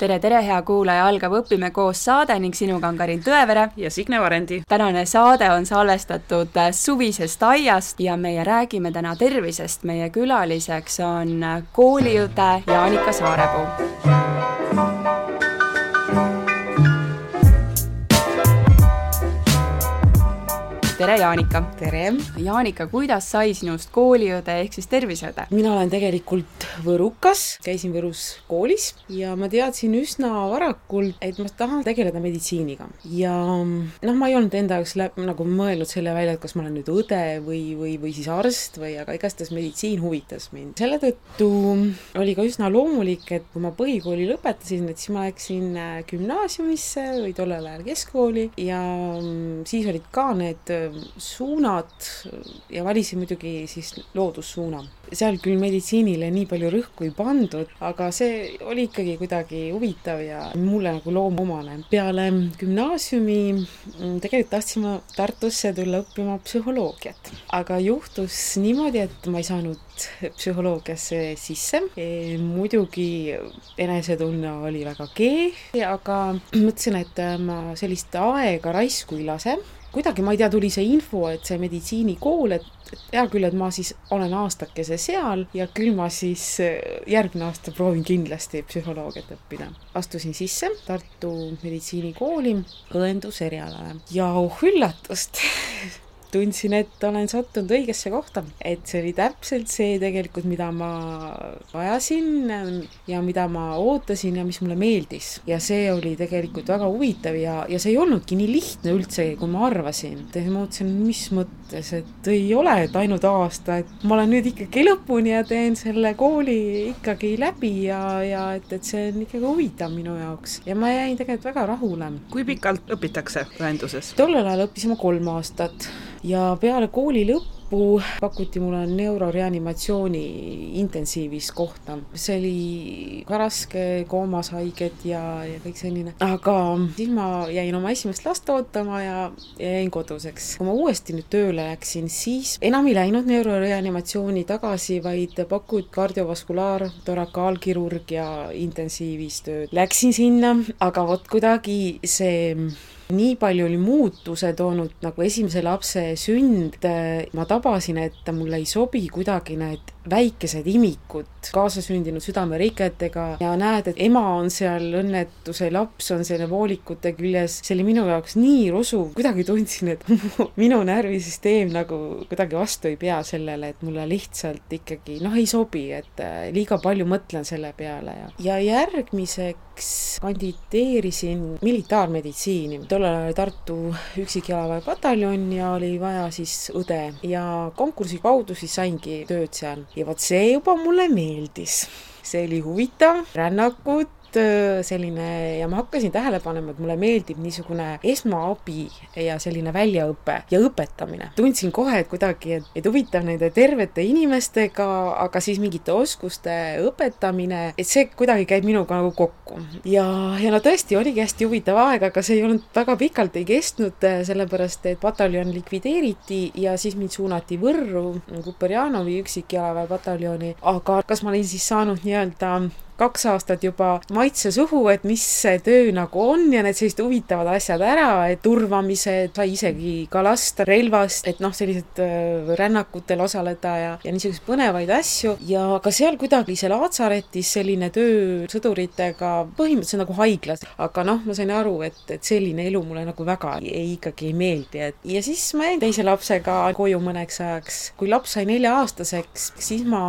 tere, tere, hea kuulaja, algab Õpime koos saade ning sinuga on Karin Tõevere ja Signe Varendi. tänane saade on salvestatud äh, suvisest aiast ja meie räägime täna tervisest. meie külaliseks on kooliõde Jaanika Saarepuu tere, Jaanika! tere! Jaanika, kuidas sai sinust kooliõde ehk siis terviseõde? mina olen tegelikult võrukas, käisin Võrus koolis ja ma teadsin üsna varakult, et ma tahan tegeleda meditsiiniga. ja noh, ma ei olnud enda jaoks läb, nagu mõelnud selle välja, et kas ma olen nüüd õde või, või, või siis arst või, aga igastahes meditsiin huvitas mind. selle tõttu oli ka üsna loomulik, et kui ma põhikooli lõpetasin, et siis ma läksin äh, gümnaasiumisse või tollel ajal keskkooli ja mm, siis olid ka need suunad ja valisin muidugi siis loodussuuna. seal küll meditsiinile nii palju rõhku ei pandud, aga see oli ikkagi kuidagi huvitav ja mulle nagu loomomane. peale gümnaasiumi mm, tegelikult tahtsin ma Tartusse tulla õppima psühholoogiat, aga juhtus niimoodi, et ma ei saanud psühholoogiasse sisse e,. muidugi enesetunne oli väga kehv, aga mõtlesin, et ma sellist aega raisku ei lase kuidagi, ma ei tea, tuli see info, et see meditsiinikool, et, et hea küll, et ma siis olen aastakese seal ja küll ma siis äh, järgmine aasta proovin kindlasti psühholoogiat õppida. astusin sisse Tartu meditsiinikooli õenduserialale ja oh üllatust tundsin, et olen sattunud õigesse kohta, et see oli täpselt see tegelikult, mida ma vajasin ja mida ma ootasin ja mis mulle meeldis. ja see oli tegelikult väga huvitav ja, ja see ei olnudki nii lihtne üldse, kui ma arvasin. ma mõtlesin, mis mõttes, et ei ole, et ainult aasta, et ma olen nüüd ikkagi lõpuni ja teen selle kooli ikkagi läbi ja, ja et, et see on ikkagi huvitav minu jaoks ja ma jäin tegelikult väga rahule. kui pikalt õpitakse õenduses? tollel ajal õppisime kolm aastat ja peale kooli lõppu pakuti mulle neuroreanimatsiooni intensiivis kohta. see oli ka raske, koomas haiged ja, ja kõik selline, aga siis ma jäin oma esimest last ootama ja, ja jäin koduseks. kui ma uuesti nüüd tööle läksin, siis enam ei läinud neuroreanimatsiooni tagasi, vaid pakuti kardiovaskulaar, torakaalkirurgia intensiivis tööd. Läksin sinna, aga vot kuidagi see nii palju oli muutuse toonud nagu esimese lapse sünd, ma tabasin, et mulle ei sobi kuidagi need väikesed imikud kaasasündinud südameriketega ja näed, et ema on seal õnnetuse, laps on selle voolikute küljes, see oli minu jaoks nii rusuv, kuidagi tundsin, et minu närvisüsteem nagu kuidagi vastu ei pea sellele, et mulle lihtsalt ikkagi noh, ei sobi, et äh, liiga palju mõtlen selle peale ja, ja järgmiseks kandideerisin militaarmeditsiini. tollal oli Tartu üksikjalaväepataljon ja oli vaja siis õde ja konkursi kaudu siis saingi tööd seal ja vot see juba mulle meeldis. see oli huvitav, rännakud, selline ja ma hakkasin tähele panema, et mulle meeldib niisugune esmaabi ja selline väljaõpe ja õpetamine. tundsin kohe, et kuidagi, et, et huvitav nende tervete inimestega, aga siis mingite oskuste õpetamine, et see kuidagi käib minuga nagu kokku. ja, ja no tõesti oligi hästi huvitav aeg, aga see ei olnud väga pikalt ei kestnud, sellepärast et pataljon likvideeriti ja siis mind suunati Võrru Kuperjanovi üksikjalaväepataljoni, aga kas ma olin siis saanud nii-öelda kaks aastat juba maitse suhu, et mis see töö nagu on ja need sellised huvitavad asjad ära, et turvamised, sai isegi ka lasta relvast, et noh, sellised äh, rännakutel osaleda ja, ja niisuguseid põnevaid asju ja ka seal kuidagi see laatsaretis selline töö sõduritega põhimõtteliselt nagu haiglas, aga noh, ma sain aru, et, et selline elu mulle nagu väga ei, ikkagi ei meeldi, et ja siis ma jäin teise lapsega koju mõneks ajaks. kui laps sai nelja-aastaseks, siis ma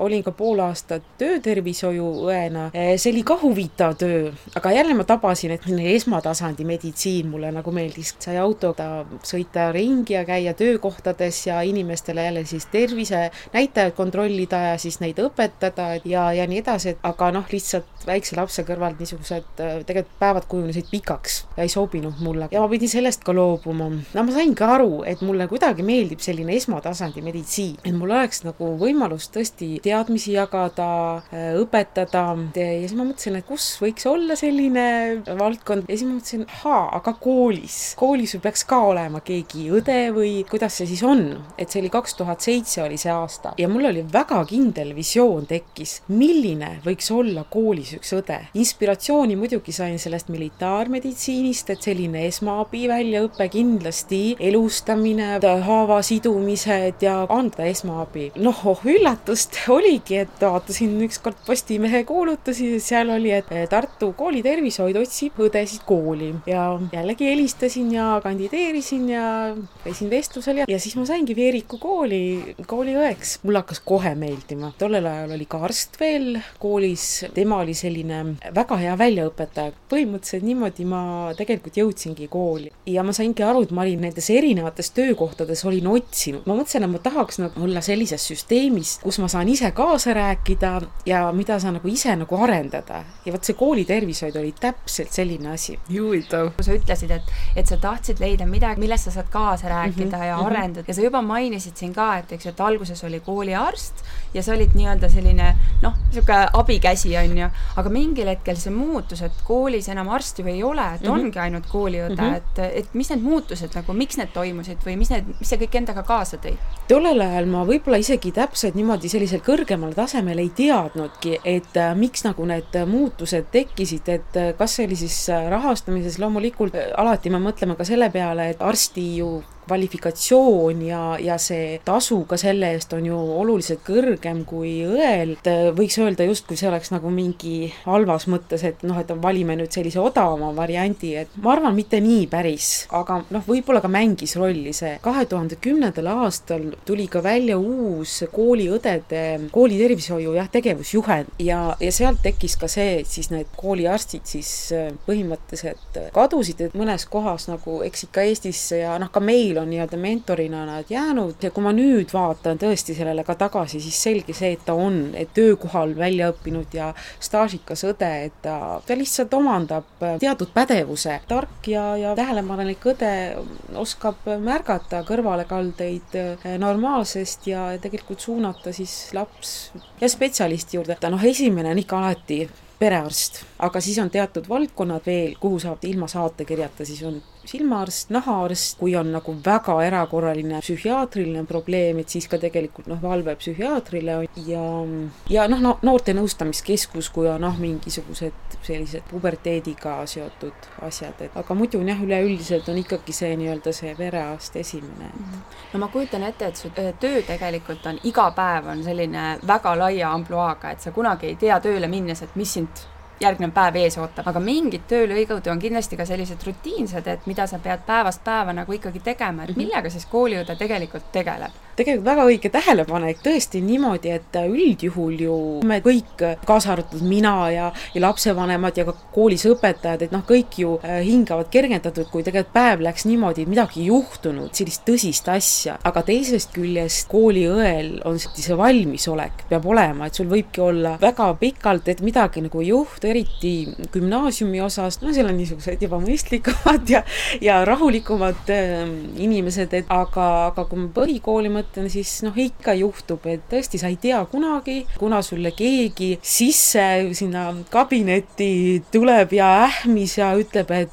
olin ka pool aastat töötervishoiu õena. Eh, see oli ka huvitav töö, aga jälle ma tabasin, et selline esmatasandi meditsiin mulle nagu meeldis. sai autoga sõita ringi ja käia töökohtades ja inimestele jälle siis tervisenäitajaid kontrollida ja siis neid õpetada ja, ja nii edasi, et aga noh, lihtsalt väikse lapse kõrvalt niisugused eh, tegelikult päevad kujunesid pikaks ja ei sobinud mulle ja ma pidin sellest ka loobuma. no ma sain ka aru, et mulle kuidagi meeldib selline esmatasandi meditsiin, et mul oleks nagu võimalus tõesti teadmisi jagada, eh, õpetada, õpetada ja siis ma mõtlesin, et kus võiks olla selline valdkond ja siis ma mõtlesin, ahaa, aga koolis, koolis ju peaks ka olema keegi õde või kuidas see siis on, et see oli kaks tuhat seitse oli see aasta ja mul oli väga kindel visioon tekkis, milline võiks olla koolis üks õde. inspiratsiooni muidugi sain sellest militaarmeditsiinist, et selline esmaabi väljaõpe kindlasti, elustamine, haava sidumised ja anda esmaabi. noh, oh üllatust oligi, et vaatasin ükskord Postimehe kuulutusi, seal oli, et Tartu koolitervishoid otsib õdesid kooli ja jällegi helistasin ja kandideerisin ja käisin vestlusel ja, ja siis ma saingi Veeriku kooli, kooliõeks. mulle hakkas kohe meeldima, tollel ajal oli ka arst veel koolis, tema oli selline väga hea väljaõpetaja. põhimõtteliselt niimoodi ma tegelikult jõudsingi kooli ja ma saingi aru, et ma olin nendes erinevates töökohtades olin otsinud. ma mõtlesin, et ma tahaks nagu olla sellises süsteemis, kus ma saan ise kaasa rääkida ja mida sa nagu ise nagu arendada. ja vot see koolitervishoid oli täpselt selline asi. huvitav. kui sa ütlesid, et, et sa tahtsid leida midagi, millest sa saad kaasa rääkida mm -hmm, ja mm -hmm. arendada ja sa juba mainisid siin ka, et eks ju, et alguses oli kooliarst ja sa olid nii-öelda selline noh, niisugune abikäsi, on ju, aga mingil hetkel see muutus, et koolis enam arsti ju ei ole, et mm -hmm. ongi ainult kooliõde mm, -hmm. et, et mis need muutused nagu, miks need toimusid või mis need, mis see kõik endaga kaasa tõi? tollel ajal ma võib-olla isegi täpselt niimoodi sellisel kõrgemal tasemel ei teadnudki, et äh, miks nagu need muutused tekkisid, et äh, kas see oli siis äh, rahastamises, loomulikult äh, alati me mõtleme ka selle peale, et arsti ju kvalifikatsioon ja, ja see tasu ka selle eest on ju oluliselt kõrgem kui õel. võiks öelda justkui see oleks nagu mingi halvas mõttes, et noh, et valime nüüd sellise odavama variandi, et ma arvan, mitte nii päris, aga noh, võib-olla ka mängis rolli see. kahe tuhande kümnendal aastal tuli ka välja uus kooliõdede, koolitervishoiu jah, tegevusjuhend ja, ja sealt tekkis ka see, et siis need kooliarstid siis põhimõtteliselt kadusid, et mõnes kohas nagu eks ikka Eestisse ja noh, ka meil on nii-öelda mentorina nad jäänud ja kui ma nüüd vaatan tõesti sellele ka tagasi, siis selge see, et ta on, töökohal välja õppinud ja staažikas õde, et ta, ta lihtsalt omandab teatud pädevuse. tark ja, ja tähelepanelik õde oskab märgata kõrvalekaldeid normaalsest ja tegelikult suunata siis laps ja spetsialisti juurde. ta noh, esimene on ikka alati perearst, aga siis on teatud valdkonnad veel, kuhu saab ilma saatekirjata, siis on silmaarst, nahaarst, kui on nagu väga erakorraline psühhiaatriline probleem, et siis ka tegelikult noh, valvepsühhiaatrile ja, ja noh no,, noorte nõustamiskeskus, kui on noh, mingisugused sellised puberteediga seotud asjad, et aga muidu jah, üleüldiselt on ikkagi see nii-öelda see perearst esimene et.... Mhm. no ma kujutan ette, et su töö tegelikult on iga päev on selline väga laia ampluaaga, et sa kunagi ei tea tööle minnes, et mis sind järgnev päev ees ootab, aga mingid töölõigud on kindlasti ka sellised rutiinsed, et mida sa pead päevast päeva nagu ikkagi tegema, et mhm. millega siis kooliõde tegelikult tegeleb? Tegelikult väga õige tähelepanek, tõesti niimoodi, et üldjuhul ju me kõik, kaasa arvatud mina ja, ja lapsevanemad ja ka koolis õpetajad, et noh, kõik ju äh, hingavad kergendatud, kui tegelikult päev läks niimoodi, et midagi ei juhtunud, sellist tõsist asja, aga teisest küljest kooliõel on see valmisolek peab olema, et sul võibki olla väga pikalt, et midagi nagu ei juhtu, eriti gümnaasiumi osas, no seal on niisugused juba mõistlikumad ja, ja rahulikumad äh, inimesed, et aga, aga kui me põhikooli mõtlen, siis noh, ikka juhtub, et tõesti, sa ei tea kunagi, kuna sulle keegi sisse sinna kabinetti tuleb ja ähmis ja ütleb, et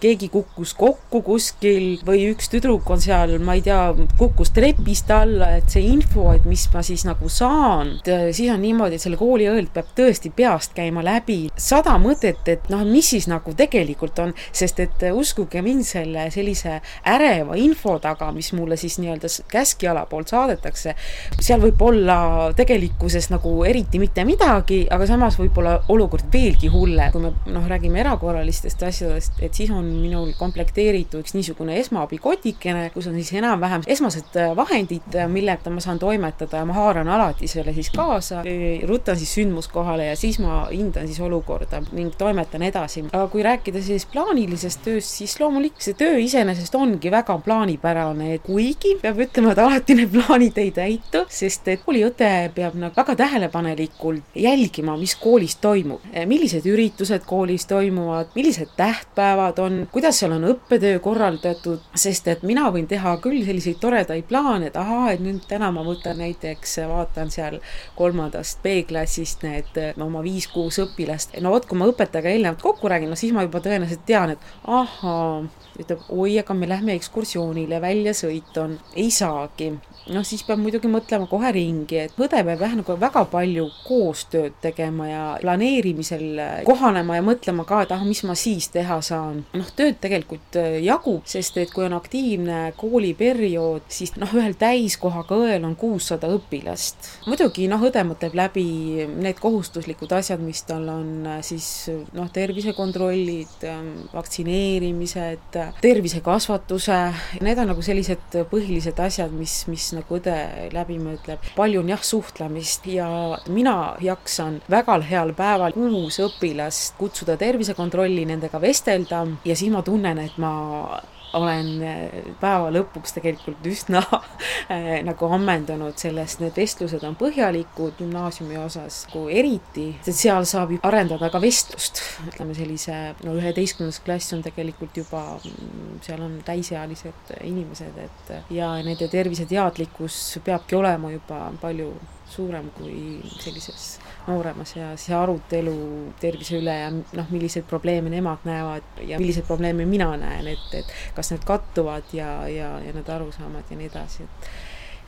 keegi kukkus kokku kuskil või üks tüdruk on seal, ma ei tea, kukkus trepist alla, et see info, et mis ma siis nagu saan, siis on niimoodi, et selle kooliõelt peab tõesti peast käima läbi sada mõtet, et noh, mis siis nagu tegelikult on, sest et uskuge mind, selle sellise äreva info taga, mis mulle siis nii-öelda käskjala poolt saadetakse, seal võib olla tegelikkuses nagu eriti mitte midagi, aga samas võib olla olukord veelgi hullem. kui me noh, räägime erakorralistest asjadest, et siis on minul komplekteeritud üks niisugune esmaabikotikene, kus on siis enam-vähem esmased vahendid, millega ma saan toimetada ja ma haaran alati selle siis kaasa, rutan siis sündmuskohale ja siis ma hindan siis olukorda ning toimetan edasi. aga kui rääkida siis plaanilisest tööst, siis loomulikult see töö iseenesest ongi väga plaanipärane, kuigi peab ütlema, et alati need plaanid ei täitu, sest et kooliõde peab nagu väga tähelepanelikult jälgima, mis koolis toimub, millised üritused koolis toimuvad, millised tähtpäevad õppekavad on, kuidas seal on õppetöö korraldatud, sest et mina võin teha küll selliseid toredaid plaane, et ahaa, et nüüd täna ma võtan näiteks, vaatan seal kolmandast B-klassist need oma viis-kuus õpilast, no vot, kui ma õpetajaga eelnevalt kokku räägin, no siis ma juba tõenäoliselt tean, et ahaa, ütleb oi, aga me lähme ekskursioonile, väljasõit on, ei saagi noh, siis peab muidugi mõtlema kohe ringi, et õde peab jah, nagu väga palju koostööd tegema ja planeerimisel kohanema ja mõtlema ka, et ah, mis ma siis teha saan. noh, tööd tegelikult äh, jagub, sest et kui on aktiivne kooliperiood, siis noh, ühel täiskohaga õel on kuussada õpilast. muidugi noh, õde mõtleb läbi need kohustuslikud asjad, mis tal on äh, siis noh, tervisekontrollid, ähm, vaktsineerimised, tervisekasvatuse, need on nagu sellised põhilised asjad, mis, mis nagu õde läbi mõtleb. palju on jah suhtlemist ja mina jaksan väga heal päeval kuus õpilast kutsuda tervisekontrolli, nendega vestelda ja siis ma tunnen, et ma olen eh, päeva lõpuks tegelikult üsna äh, nagu ammendunud sellest, need vestlused on põhjalikud gümnaasiumi osas, kui eriti, sest seal saab arendada ka vestlust, ütleme sellise, no üheteistkümnes klass on tegelikult juba, mm, seal on täisealised inimesed, et ja nende terviseteadlikkus peabki olema juba palju suurem kui sellises nooremas ja see arutelu tervise üle ja noh, milliseid probleeme nemad näevad ja milliseid probleeme mina näen, et, et kas need kattuvad ja, ja, ja need arusaamad ja nii edasi, et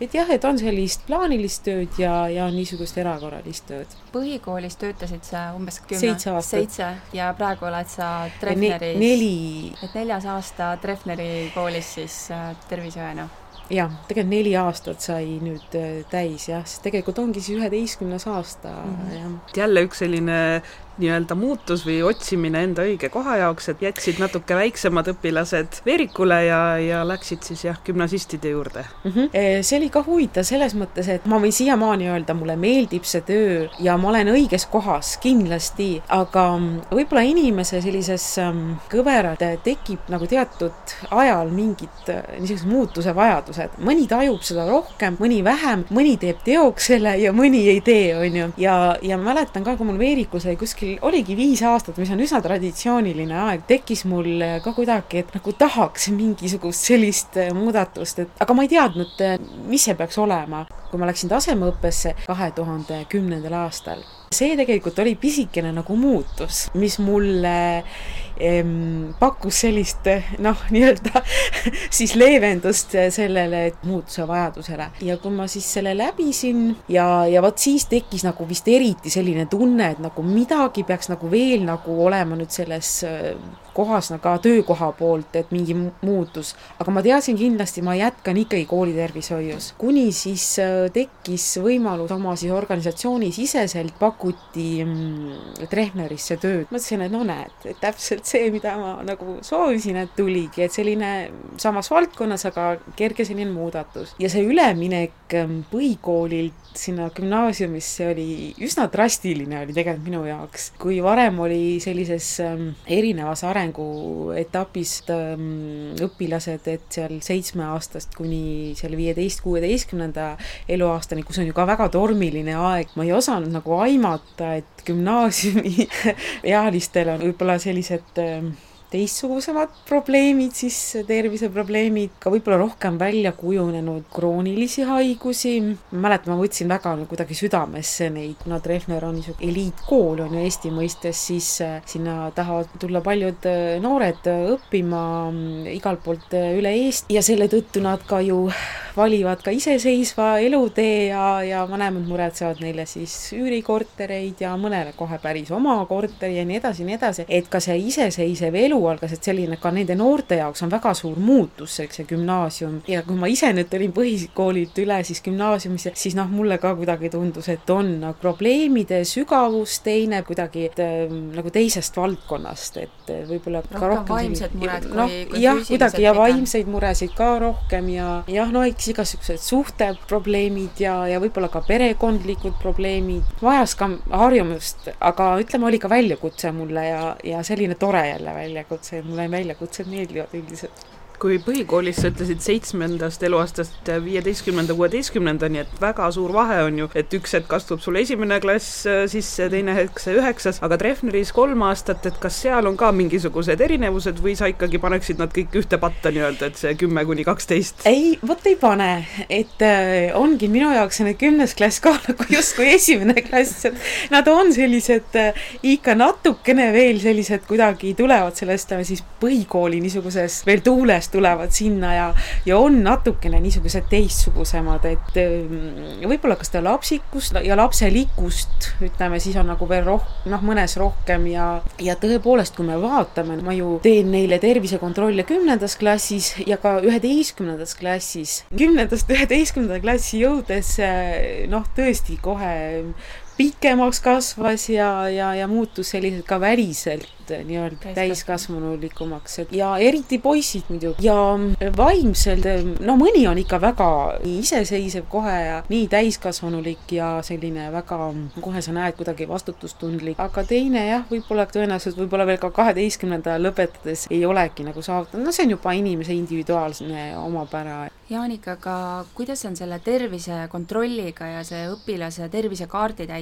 et jah, et on sellist plaanilist tööd ja, ja niisugust erakorralist tööd. põhikoolis töötasid sa umbes kümme, seitse aastat. seitse ja praegu oled sa Treffneris ne, neli. et neljas aasta Treffneri koolis siis äh, tervishoiuna jah, tegelikult neli aastat sai nüüd äh, täis jah, sest tegelikult ongi siis üheteistkümnes aasta mm -hmm. jah. jälle üks selline nii-öelda muutus või otsimine enda õige koha jaoks, et jätsid natuke väiksemad õpilased Veerikule ja, ja läksid siis jah, gümnasistide juurde mm. -hmm. see oli ka huvitav selles mõttes, et ma võin siiamaani öelda, mulle meeldib see töö ja ma olen õiges kohas kindlasti, aga võib-olla inimese sellises ähm, kõverad tekib nagu teatud ajal mingid äh, niisugused muutuse vajadused, mõni tajub seda rohkem, mõni vähem, mõni teeb teoks selle ja mõni ei tee, on ju, ja, ja ma mäletan ka, kui mul Veerikus oli kuskil kuskil oligi viis aastat, mis on üsna traditsiooniline aeg, tekkis mul ka kuidagi, et nagu tahaks mingisugust sellist äh, muudatust, et aga ma ei teadnud, äh, mis see peaks olema. kui ma läksin tasemeõppesse kahe tuhande kümnendal aastal, see tegelikult oli pisikene nagu muutus, mis mulle pakkus sellist noh, nii-öelda siis leevendust sellele muutuse vajadusele. ja kui ma siis selle läbisin ja, ja vot siis tekkis nagu vist eriti selline tunne, et nagu midagi peaks nagu veel nagu olema nüüd selles kohas nagu ka töökoha poolt, et mingi muutus, aga ma teadsin kindlasti, ma jätkan ikkagi koolitervishoius. kuni siis äh, tekkis võimalus oma siis organisatsioonisiseselt pakuti mm, Treffnerisse tööd. mõtlesin, et no näed, täpselt see, mida ma nagu soovisin, et tuligi, et selline samas valdkonnas, aga kerge selline muudatus. ja see üleminek ähm, põhikoolilt sinna gümnaasiumisse oli üsna drastiline, oli tegelikult minu jaoks. kui varem oli sellises ähm, erinevas arenguetapist ähm, õpilased, et seal seitsmeaastast kuni selle viieteist, kuueteistkümnenda eluaastani, kus on ju ka väga tormiline aeg, ma ei osanud nagu aimata, et gümnaasiumi ealistel on võib-olla sellised ähm, teistsugusemad probleemid, siis terviseprobleemid, ka võib-olla rohkem välja kujunenud kroonilisi haigusi. ma mäletan, ma võtsin väga kuidagi südamesse neid, kuna Treffner on niisugune eliitkool on ju Eesti mõistes, siis äh, sinna tahavad tulla paljud äh, noored äh, õppima mm, igalt poolt üle Eesti ja selle tõttu nad ka ju valivad ka iseseisva elutee ja, ja vanemad muretsevad neile siis üürikortereid ja mõnele kohe päris oma korteri ja nii edasi ja nii edasi, et ka see iseseisev elu algas, et selline ka nende noorte jaoks on väga suur muutus, eks see gümnaasium. Ja kui ma ise nüüd tulin põhikoolilt üle siis gümnaasiumisse, siis noh, mulle ka kuidagi tundus, et on nagu probleemide sügavus teine kuidagi et, äh, nagu teisest valdkonnast, et võib-olla ka rohkem vaimsed mured no, kui, kui jah, kuidagi ja vaimseid muresid ka rohkem ja jah, no eks igasugused suhteprobleemid ja, ja võib-olla ka perekondlikud probleemid, vajas ka harjumust, aga ütleme, oli ka väljakutse mulle ja, ja selline tore jälle väljakutse väljakutse, mulle väljakutsed meeldivad üldiselt kui põhikoolis sa ütlesid seitsmendast eluaastast viieteistkümnenda, kuueteistkümnendani, et väga suur vahe on ju, et üks hetk astub sul esimene klass äh, sisse, teine hetk see üheksas, aga Treffneris kolm aastat, et kas seal on ka mingisugused erinevused või sa ikkagi paneksid nad kõik ühte patta nii-öelda, et see kümme kuni kaksteist? ei, vot ei pane, et äh, ongi minu jaoks see kümnes klass ka nagu justkui esimene klass, et nad on sellised äh, ikka natukene veel sellised kuidagi tulevad sellest äh, siis põhikooli niisuguses veel tuules tulevad sinna ja ja on natukene niisugused teistsugusemad, et äh, võib-olla kas ta lapsikust ja lapselikkust, ütleme siis on nagu veel roh-, noh, mõnes rohkem ja ja tõepoolest, kui me vaatame, ma ju teen neile tervisekontrolle kümnendas klassis ja ka üheteistkümnendas klassis. kümnendast üheteistkümnenda klassi jõudes noh, tõesti kohe pikemaks kasvas ja, ja, ja muutus selliselt ka väliselt nii-öelda täiskasvanulikumaks, ja eriti poisid muidugi. Ja vaimselt, no mõni on ikka väga iseseisev kohe ja nii täiskasvanulik ja selline väga, kohe sa näed kuidagi vastutustundlik, aga teine jah, võib-olla tõenäoliselt võib-olla veel ka kaheteistkümnenda lõpetades ei olegi nagu saavutanud, no see on juba inimese individuaalne omapära. Jaanika, aga kuidas on selle tervisekontrolliga ja see õpilase tervisekaardi täitmisega,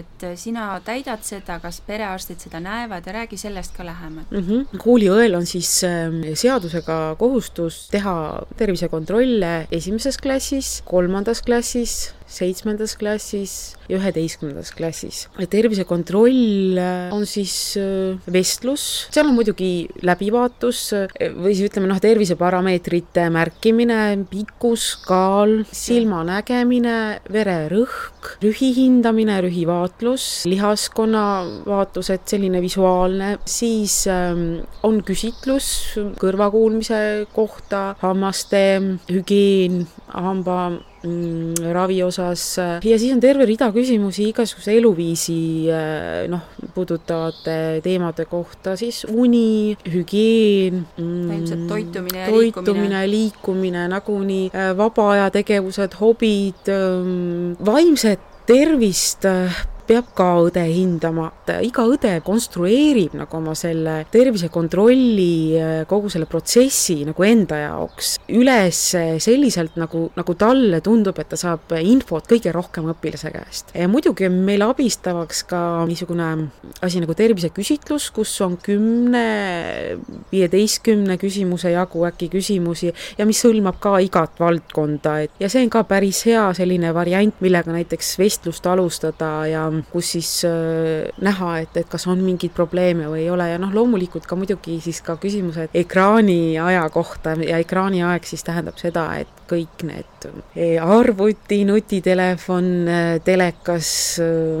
et sina täidad seda, kas perearstid seda näevad ja räägi sellest ka lähemalt mm. -hmm. kooliõel on siis ähm, seadusega kohustus teha tervisekontrolle esimeses klassis, kolmandas klassis, seitsmendas klassis ja üheteistkümnendas klassis. tervisekontroll äh, on siis äh, vestlus, seal on muidugi läbivaatus äh, või siis ütleme noh, terviseparameetrite märkimine, pikkus, kaal, silmanägemine, vererõhk, rühi hindamine, rühivaatlus, lihaskonna vaatused, selline visuaalne, siis ähm, on küsitlus kõrvakuulmise kohta, hammaste hügieen, hamba ravi osas ja siis on terve rida küsimusi igasuguse eluviisi eh, noh, puudutavate teemade kohta, siis uni, hügieen mm,. ilmselt toitumine ja toitumine, liikumine, liikumine, nagunii eh, vaba aja tegevused, hobid, mm, vaimset tervist eh, peab ka õde hindama, iga õde konstrueerib nagu oma selle tervisekontrolli, äh, kogu selle protsessi nagu enda jaoks üles selliselt, nagu, nagu talle tundub, et ta saab infot kõige rohkem õpilase käest. muidugi on meil abistavaks ka niisugune asi nagu terviseküsitlus, kus on kümne, viieteistkümne küsimuse jagu äkki küsimusi ja mis hõlmab ka igat valdkonda, et ja see on ka päris hea selline variant, millega näiteks vestlust alustada ja kus siis äh, näha, et, et kas on mingeid probleeme või ei ole. Ja noh, loomulikult ka muidugi siis ka küsimused ekraaniaja kohta. Ja ekraaniaeg siis tähendab seda, et kõik need äh, arvuti, nutitelefon, äh, telekas,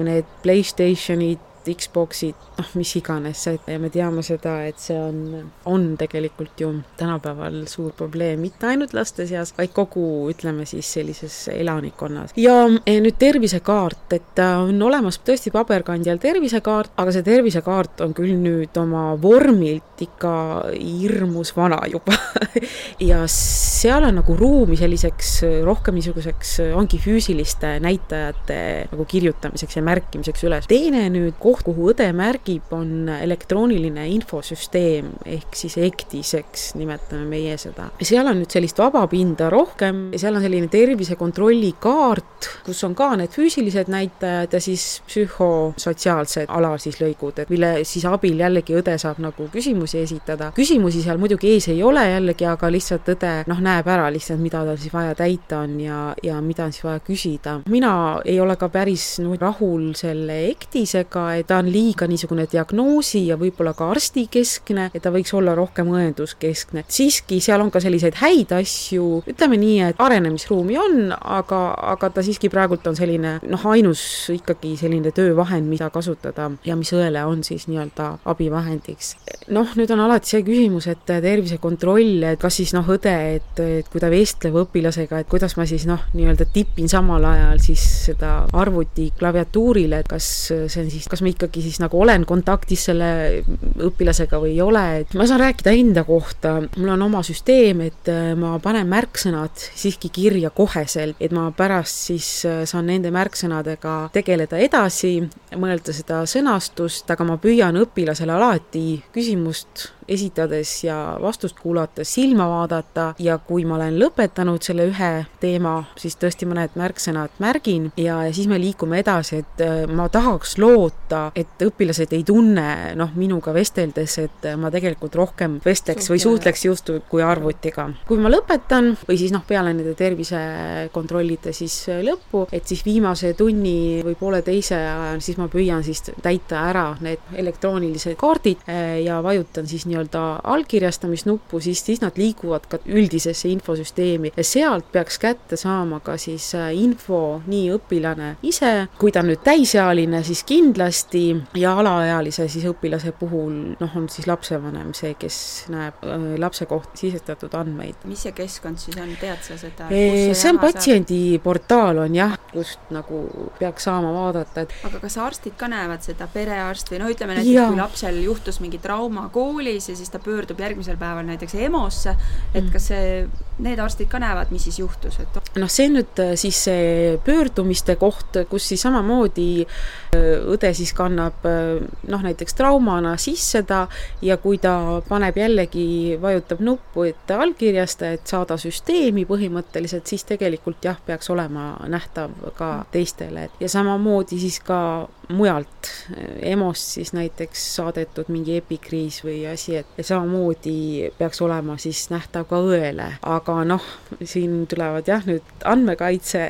need Playstationid, Xboxid, noh, mis iganes, ja me teame seda, et see on, on tegelikult ju tänapäeval suur probleem mitte ainult laste seas, vaid kogu, ütleme siis sellises elanikkonnas. ja nüüd tervisekaart, et äh, on olemas tõesti paberkandjal tervisekaart, aga see tervisekaart on küll nüüd oma vormilt ikka hirmus vana juba ja seal on nagu ruumi selliseks rohkem niisuguseks, ongi füüsiliste näitajate nagu kirjutamiseks ja märkimiseks üles. teine nüüd koht, kuhu õde märgib, on elektrooniline infosüsteem ehk siis EKTIS, eks nimetame meie seda. seal on nüüd sellist vaba pinda rohkem, seal on selline tervisekontrolli kaart, kus on ka need füüsilised näitajad ja siis psühhosotsiaalsed ala siis lõigud, et mille siis abil jällegi õde saab nagu küsimusi esitada. küsimusi seal muidugi ees ei ole jällegi, aga lihtsalt õde noh, näeb ära lihtsalt, mida tal siis vaja täita on ja, ja mida on siis vaja küsida. mina ei ole ka päris no, rahul selle EKTISega, ta on liiga niisugune diagnoosi ja võib-olla ka arstikeskne, et ta võiks olla rohkem õenduskeskne. siiski seal on ka selliseid häid asju, ütleme nii, et arenemisruumi on, aga, aga ta siiski praegult on selline noh, ainus ikkagi selline töövahend, mida kasutada ja mis õele on siis nii-öelda abivahendiks. noh, nüüd on alati see küsimus, et tervisekontroll, et kas siis noh, õde, et, et kui ta vestleb õpilasega, et kuidas ma siis noh, nii-öelda tipin samal ajal siis seda arvuti klaviatuurile, et kas see on siis, kas ma ikkagi siis nagu olen kontaktis selle õpilasega või ei ole, et ma saan rääkida enda kohta, mul on oma süsteem, et äh, ma panen märksõnad siiski kirja koheselt, et ma pärast siis äh, saan nende märksõnadega tegeleda edasi, mõelda seda sõnastust, aga ma püüan õpilasele alati küsimust esitades ja vastust kuulates silma vaadata ja kui ma olen lõpetanud selle ühe teema, siis tõesti mõned märksõnad märgin ja, ja siis me liigume edasi, et äh, ma tahaks loota, et õpilased ei tunne noh, minuga vesteldes, et ma tegelikult rohkem vestleks või suhtleks just kui arvutiga. kui ma lõpetan või siis noh, peale nende tervisekontrollide siis lõppu, et siis viimase tunni või pooleteise ajal siis ma püüan siis täita ära need elektroonilised kaardid ja vajutan siis nii-öelda allkirjastamisnuppu, siis, siis nad liiguvad ka üldisesse infosüsteemi ja sealt peaks kätte saama ka siis eh, info nii õpilane ise, kui ta on nüüd täisealine, siis kindlasti ja alaealise siis õpilase puhul noh, on siis lapsevanem see, kes näeb äh, lapse kohta sisestatud andmeid. mis see keskkond siis on, tead sa seda? see on patsiendiportaal on jah, kust nagu peaks saama vaadata, et aga kas arstid ka näevad seda, perearst või noh, ütleme näiteks ja. kui lapsel juhtus mingi trauma koolis ja siis ta pöördub järgmisel päeval näiteks EMO-sse, et mm. kas see, need arstid ka näevad, mis siis juhtus, et noh, see on nüüd äh, siis see pöördumiste koht, kus siis samamoodi äh, õde siis kannab noh, näiteks traumana sisse ta ja kui ta paneb jällegi, vajutab nuppu, et allkirjasta, et saada süsteemi põhimõtteliselt, siis tegelikult jah, peaks olema nähtav ka teistele ja samamoodi siis ka mujalt EMO-st siis näiteks saadetud mingi epikriis või asi, et samamoodi peaks olema siis nähtav ka õele, aga noh, siin tulevad jah, nüüd andmekaitse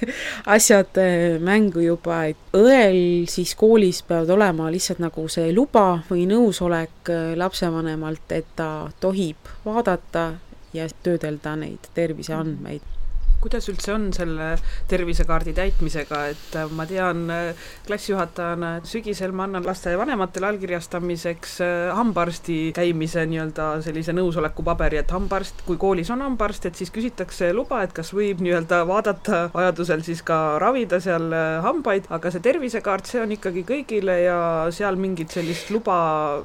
asjad äh, mängu juba, et õel siis koolis peavad olema lihtsalt nagu see luba või nõusolek äh, lapsevanemalt, et ta tohib vaadata ja töödelda neid terviseandmeid kuidas üldse on selle tervisekaardi täitmisega, et äh, ma tean äh, klassijuhatajana, et sügisel ma annan lastevanematele allkirjastamiseks äh, hambaarsti käimise nii-öelda sellise nõusolekupaberi, et hambaarst, kui koolis on hambaarst, et siis küsitakse luba, et kas võib nii-öelda vaadata vajadusel siis ka ravida seal hambaid, aga see tervisekaart, see on ikkagi kõigile ja seal mingit sellist luba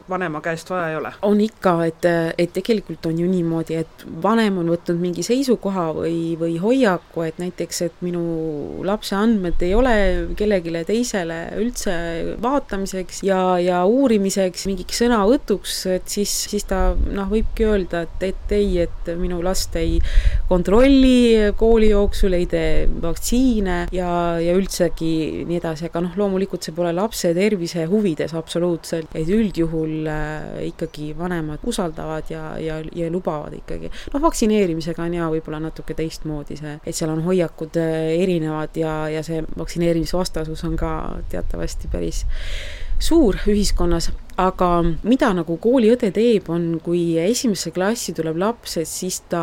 vanema käest vaja ei ole? on ikka, et, et tegelikult on ju niimoodi, et vanem on võtnud mingi seisukoha või, või hoiab, hoiaku, et näiteks, et minu lapse andmed ei ole kellelegi teisele üldse vaatamiseks ja, ja uurimiseks, mingiks sõnavõtuks, et siis, siis ta noh, võibki öelda, et, et ei, et minu last ei kontrolli kooli jooksul, ei tee vaktsiine ja, ja üldsegi nii edasi, aga noh, loomulikult see pole lapse tervise huvides absoluutselt, et üldjuhul äh, ikkagi vanemad usaldavad ja, ja, ja lubavad ikkagi. noh, vaktsineerimisega on ja võib-olla natuke teistmoodi see et seal on hoiakud äh, erinevad ja, ja see vaktsineerimisvastasus on ka teatavasti päris suur ühiskonnas, aga mida nagu kooliõde teeb, on kui esimesse klassi tuleb laps, et siis ta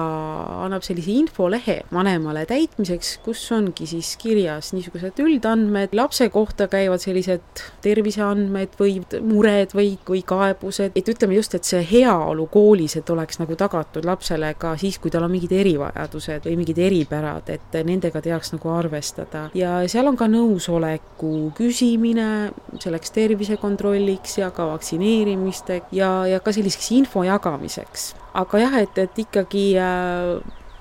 annab sellise infolehe vanemale täitmiseks, kus ongi siis kirjas niisugused üldandmed, lapse kohta käivad sellised terviseandmed või mured või, või kaebused, et ütleme just, et see heaolu koolis, et oleks nagu tagatud lapsele ka siis, kui tal on mingid erivajadused või mingid eripärad, et nendega teaks nagu arvestada. ja seal on ka nõusoleku küsimine selleks tervisekontrolliks ja ka vaktsineerimiseks vaktsineerimiste ja, ja ka selliseks info jagamiseks. aga jah, et, et ikkagi äh,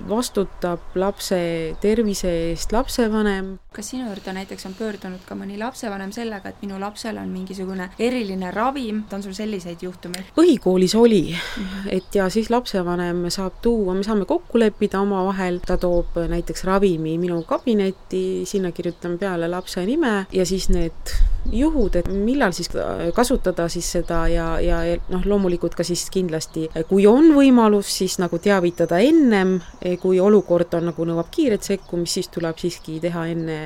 vastutab lapse tervise eest lapsevanem. Kas sinu juurde näiteks on pöördunud ka mõni lapsevanem sellega, et minu lapsel on mingisugune eriline ravim, on sul selliseid juhtumeid? põhikoolis oli, et ja siis lapsevanem saab tuua, me saame kokku leppida omavahel, ta toob näiteks ravimi minu kabinetti, sinna kirjutame peale lapse nime ja siis need juhud, et millal siis kasutada siis seda ja, ja, ja noh, loomulikult ka siis kindlasti, kui on võimalus, siis nagu teavitada ennem, kui olukord on nagu nõuab kiiret sekkumist, siis tuleb siiski teha enne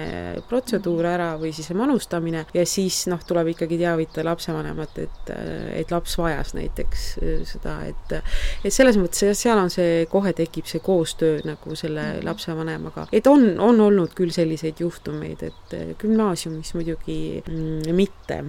protseduur ära või siis manustamine ja siis noh, tuleb ikkagi teavitada lapsevanemat, et, et laps vajas näiteks seda, et et selles mõttes seal on see, kohe tekib see koostöö nagu selle mhm. lapsevanemaga, et on, on olnud küll selliseid juhtumeid, et gümnaasiumis muidugi mm, mitte.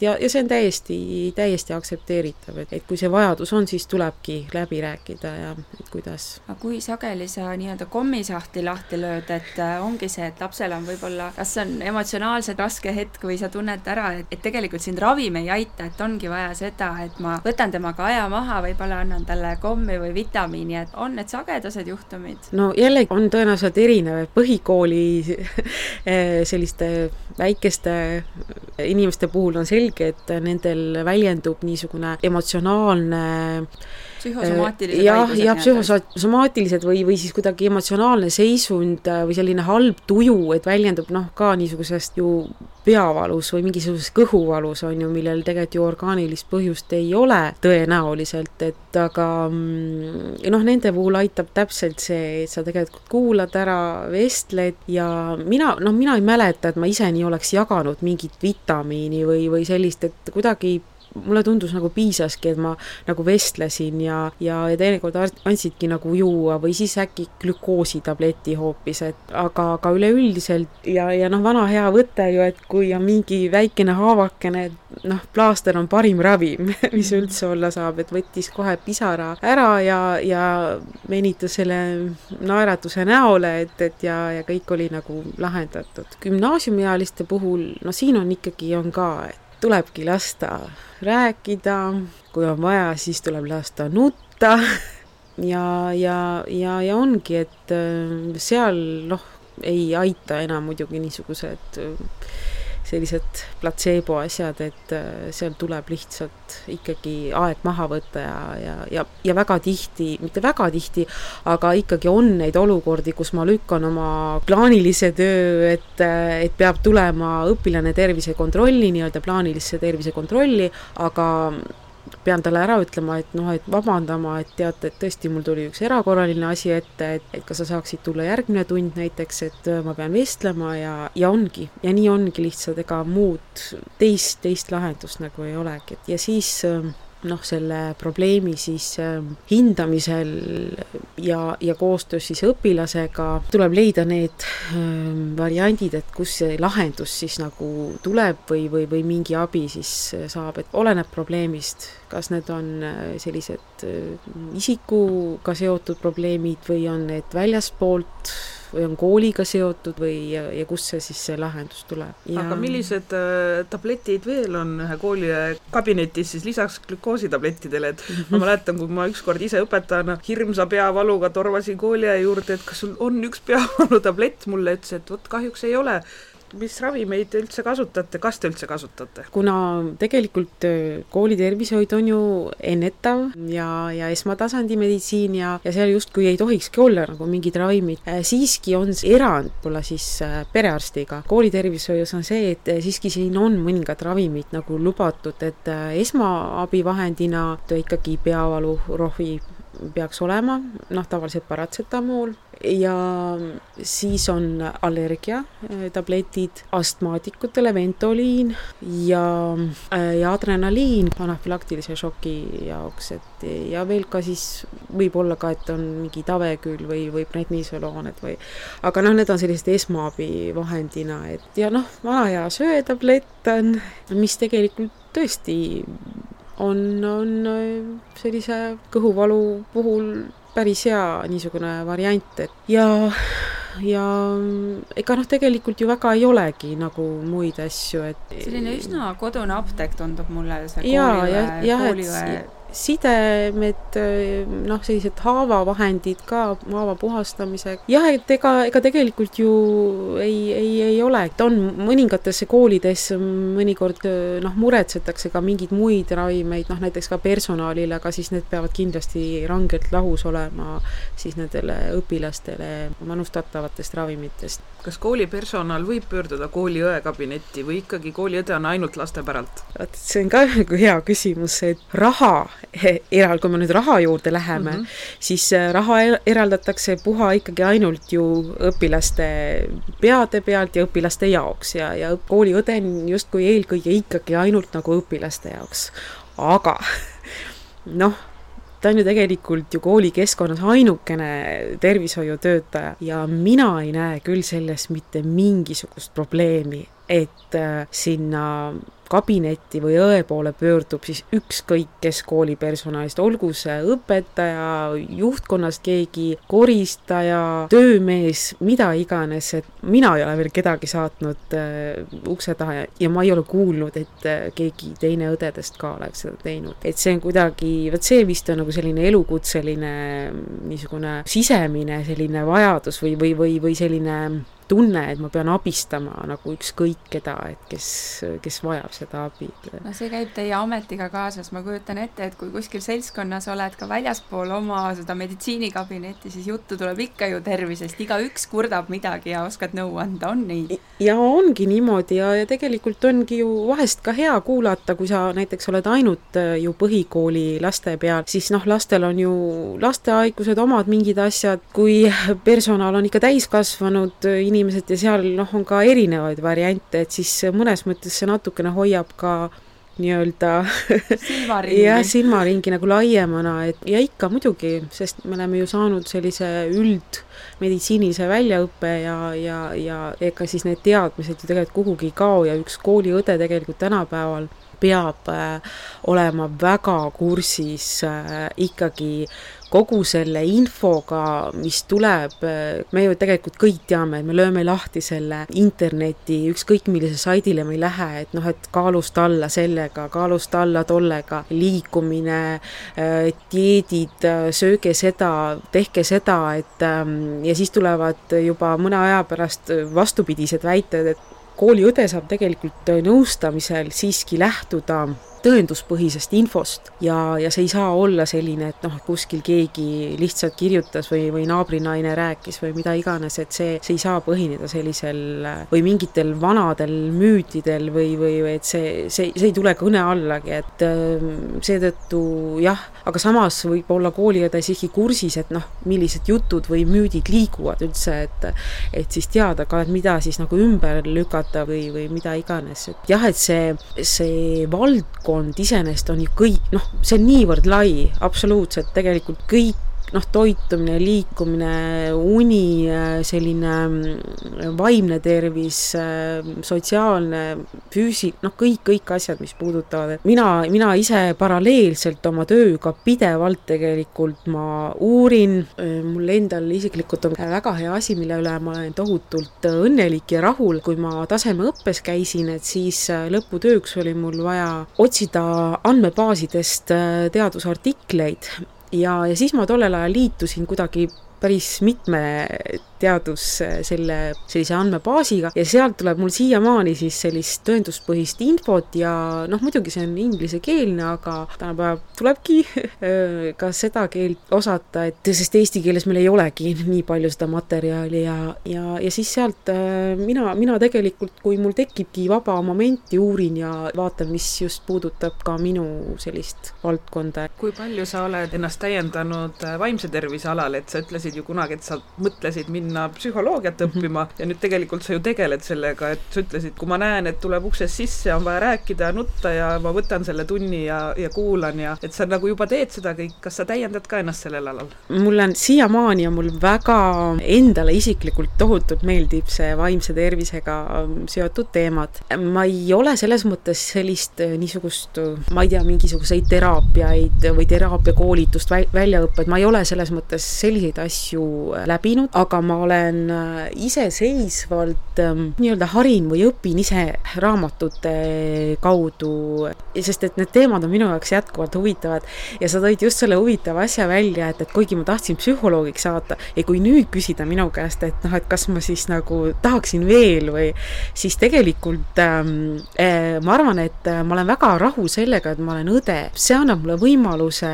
ja, ja see on täiesti, täiesti aktsepteeritav, et, et kui see vajadus on, siis tulebki läbi rääkida ja et kuidas. aga kui sage sageli sa nii-öelda kommisahtli lahti lööd, et äh, ongi see, et lapsel on võib-olla, kas see on emotsionaalselt raske hetk või sa tunned ära, et, et tegelikult sind ravim ei aita, et ongi vaja seda, et ma võtan temaga aja maha, võib-olla annan talle kommi või vitamiini, et on need sagedased juhtumid? no jällegi on tõenäoliselt erinev, et põhikooli eh, selliste väikeste inimeste puhul on selge, et nendel väljendub niisugune emotsionaalne psühhosomaatilised jah, jah, psühhosomaatilised või, või siis kuidagi emotsionaalne seisund äh, või selline halb tuju, et väljendub noh, ka niisugusest ju peavalus või mingisuguses kõhuvalus, on ju, millel tegelikult ju orgaanilist põhjust ei ole tõenäoliselt, et aga mm, noh, nende puhul aitab täpselt see, et sa tegelikult kuulad ära, vestled ja mina, noh, mina ei mäleta, et ma ise nii oleks jaganud mingit vitamiini või, või sellist, et kuidagi mulle tundus nagu piisaski, et ma nagu vestlesin ja, ja, ja teinekord andsidki nagu juua või siis äkki glükoositableti hoopis, et aga, aga üleüldiselt ja, ja noh, vana hea võte ju, et kui on mingi väikene haavakene, noh, plaaster on parim ravim, mis üldse olla saab, et võttis kohe pisara ära ja, ja venitas selle naeratuse näole, et, et ja, ja kõik oli nagu lahendatud. gümnaasiumiealiste puhul, no siin on ikkagi, on ka, et tulebki lasta rääkida, kui on vaja, siis tuleb lasta nutta. Ja, ja, ja, ja ongi, et äh, seal noh, ei aita enam muidugi niisugused äh, sellised platseebo asjad, et äh, seal tuleb lihtsalt ikkagi aeg maha võtta ja, ja, ja, ja väga tihti, mitte väga tihti, aga ikkagi on neid olukordi, kus ma lükkan oma plaanilise töö, et, et peab tulema õpilane tervisekontrolli, nii-öelda plaanilisse tervisekontrolli, aga pean talle ära ütlema, et noh, et vabandama, et teate, et tõesti, mul tuli üks erakorraline asi ette, et, et kas sa saaksid tulla järgmine tund näiteks, et äh, ma pean vestlema ja, ja ongi, ja nii ongi lihtsalt, ega muud teist, teist lahendust nagu ei olegi, et ja siis äh, noh, selle probleemi siis äh, hindamisel ja, ja koostöös siis õpilasega tuleb leida need äh, variandid, et kus see lahendus siis nagu tuleb või, või, või mingi abi siis saab, et oleneb probleemist, kas need on äh, sellised äh, isikuga seotud probleemid või on need väljaspoolt või on kooliga seotud või, ja, ja kust see siis, see lahendus tuleb. aga millised äh, tabletid veel on ühe kooli kabinetis siis lisaks glükoositablettidele, et ma mäletan, kui ma ükskord ise õpetajana hirmsa peavaluga tormasin kooliaia juurde, et kas sul on üks peavalutablett, mulle ütles, et vot kahjuks ei ole mis ravimeid te üldse kasutate, kas te üldse kasutate? kuna tegelikult äh, kooli tervishoid on ju ennetav ja, ja esmatasandi meditsiin ja, ja seal justkui ei tohikski olla nagu mingid ravimid, äh, siiski on erand võib-olla siis äh, perearstiga. kooli tervishoius on see, et siiski siin on mõningad ravimid nagu lubatud, et esmaabivahendina ikkagi peavalu, rohi peaks olema, noh, tavaliselt paratsetamool ja siis on allergiatabletid äh, astmaatikutele, ventoliin ja, äh, ja adrenaliin anafülaktilise šoki jaoks, et ja veel ka siis võib-olla ka, et on mingi taveküll või, või prednisoloon, et või aga noh, need on sellised esmaabivahendina, et ja noh, vana hea söetablett on, mis tegelikult tõesti on, on äh, sellise kõhuvalu puhul päris hea niisugune variant, et ja, ja ega noh, tegelikult ju väga ei olegi nagu muid asju, et selline üsna kodune apteek tundub mulle, see kooliõe, kooliõe sidemed, noh, sellised haavavahendid ka haava puhastamisega. jah, et ega, ega tegelikult ju ei, ei, ei ole, et on mõningates koolides mõnikord noh, muretsetakse ka mingeid muid ravimeid, noh näiteks ka personalile, aga siis need peavad kindlasti rangelt lahus olema siis nendele õpilastele manustatavatest ravimitest. kas koolipersonal võib pöörduda kooliõe kabinetti või ikkagi kooliõde on ainult laste päralt? vot see on ka nagu hea küsimus, et raha eral-, kui me nüüd raha juurde läheme mm, -hmm. siis äh, raha eraldatakse puha ikkagi ainult ju õpilaste peade pealt ja õpilaste jaoks ja, ja kooliõde on justkui eelkõige ikkagi ainult nagu õpilaste jaoks. aga noh, ta on ju tegelikult ju koolikeskkonnas ainukene tervishoiutöötaja ja mina ei näe küll selles mitte mingisugust probleemi, et äh, sinna kabinetti või õe poole pöördub, siis ükskõik kes koolipersonalist, olgu see õpetaja, juhtkonnast keegi, koristaja, töömees, mida iganes, et mina ei ole veel kedagi saatnud äh, ukse taha ja, ja ma ei ole kuulnud, et äh, keegi teine õdedest ka oleks seda teinud. et see on kuidagi, vot see vist on nagu selline elukutseline niisugune sisemine selline vajadus või, või, või, või selline tunne, et ma pean abistama nagu ükskõik keda, et kes, kes vajab seda abi. no see käib teie ametiga kaasas, ma kujutan ette, et kui kuskil seltskonnas oled ka väljaspool oma seda meditsiinikabinetti, siis juttu tuleb ikka ju tervisest, igaüks kurdab midagi ja oskad nõu anda, on nii? ja ongi niimoodi ja, ja tegelikult ongi ju vahest ka hea kuulata, kui sa näiteks oled ainult äh, ju põhikooli laste peal, siis noh, lastel on ju lastehaigused, omad mingid asjad, kui personal on ikka täiskasvanud inimesed, inimesed ja seal noh, on ka erinevaid variante, et siis mõnes mõttes see natukene hoiab ka nii-öelda jah, silmaringi nagu laiemana, et ja ikka muidugi, sest me oleme ju saanud sellise üldmeditsiinilise väljaõppe ja, ja, ja ega siis need teadmised ju tegelikult kuhugi ei kao ja üks kooliõde tegelikult tänapäeval peab äh, olema väga kursis äh, ikkagi kogu selle infoga, mis tuleb, me ju tegelikult kõik teame, et me lööme lahti selle interneti, ükskõik millise saidile me ei lähe, et noh, et kaalust alla sellega, kaalust alla tollega, liikumine, dieedid, sööge seda, tehke seda, et ähm, ja siis tulevad juba mõne aja pärast vastupidised väited, et kooliõde saab tegelikult nõustamisel siiski lähtuda tõenduspõhisest infost ja, ja see ei saa olla selline, et noh, kuskil keegi lihtsalt kirjutas või, või naabrinaine rääkis või mida iganes, et see, see ei saa põhineda sellisel või mingitel vanadel müütidel või, või, või et see, see, see ei tule kõne allagi, et ähm, seetõttu jah, aga samas võib olla kooliõde siiski kursis, et noh, millised jutud või müüdid liiguvad üldse, et et siis teada ka, et mida siis nagu ümber lükata või, või mida iganes, et jah, et see, see valdkond valdkond iseenesest on ju kõik, noh, see on niivõrd lai, absoluutselt tegelikult kõik noh, toitumine, liikumine, uni, selline mm, vaimne tervis, sotsiaalne, füüsi-, noh, kõik, kõik asjad, mis puudutavad, et mina, mina ise paralleelselt oma tööga pidevalt tegelikult ma uurin, mul endal isiklikult on väga hea asi, mille üle ma olen tohutult õnnelik ja rahul, kui ma tasemeõppes käisin, et siis lõputööks oli mul vaja otsida andmebaasidest teadusartikleid ja, ja siis ma tollel ajal liitusin kuidagi päris mitme teadus selle, sellise andmebaasiga ja sealt tuleb mul siiamaani siis sellist tõenduspõhist infot ja noh, muidugi see on inglisekeelne, aga tänapäeval tulebki ka seda keelt osata, et sest eesti keeles meil ei olegi nii palju seda materjali ja, ja, ja siis sealt mina, mina tegelikult, kui mul tekibki vaba momenti, uurin ja vaatan, mis just puudutab ka minu sellist valdkonda. kui palju sa oled ennast täiendanud vaimse tervise alal, et sa ütlesid ju kunagi, et sa mõtlesid minna minna psühholoogiat mhm. õppima ja nüüd tegelikult sa ju tegeled sellega, et sa ütlesid, kui ma näen, et tuleb uksest sisse, on vaja rääkida, nutta ja ma võtan selle tunni ja, ja kuulan ja et sa nagu juba teed seda kõik, kas sa täiendad ka ennast sellel alal? mul on siiamaani on mul väga endale isiklikult tohutult meeldib see vaimse tervisega seotud teemad. ma ei ole selles mõttes sellist äh, niisugust, ma ei tea, mingisuguseid teraapiaid või teraapiakoolitust, väljaõpet, ma ei ole selles mõttes selliseid asju äh, läbinud, aga ma olen äh, iseseisvalt ähm, nii-öelda harin või õpin ise raamatute kaudu, sest et need teemad on minu jaoks jätkuvalt huvitavad. Ja sa tõid just selle huvitava asja välja, et, et kuigi ma tahtsin psühholoogiks saada ja kui nüüd küsida minu käest, et noh, et kas ma siis nagu tahaksin veel või siis tegelikult ähm, äh, ma arvan, et äh, ma olen väga rahul sellega, et ma olen õde, see annab mulle võimaluse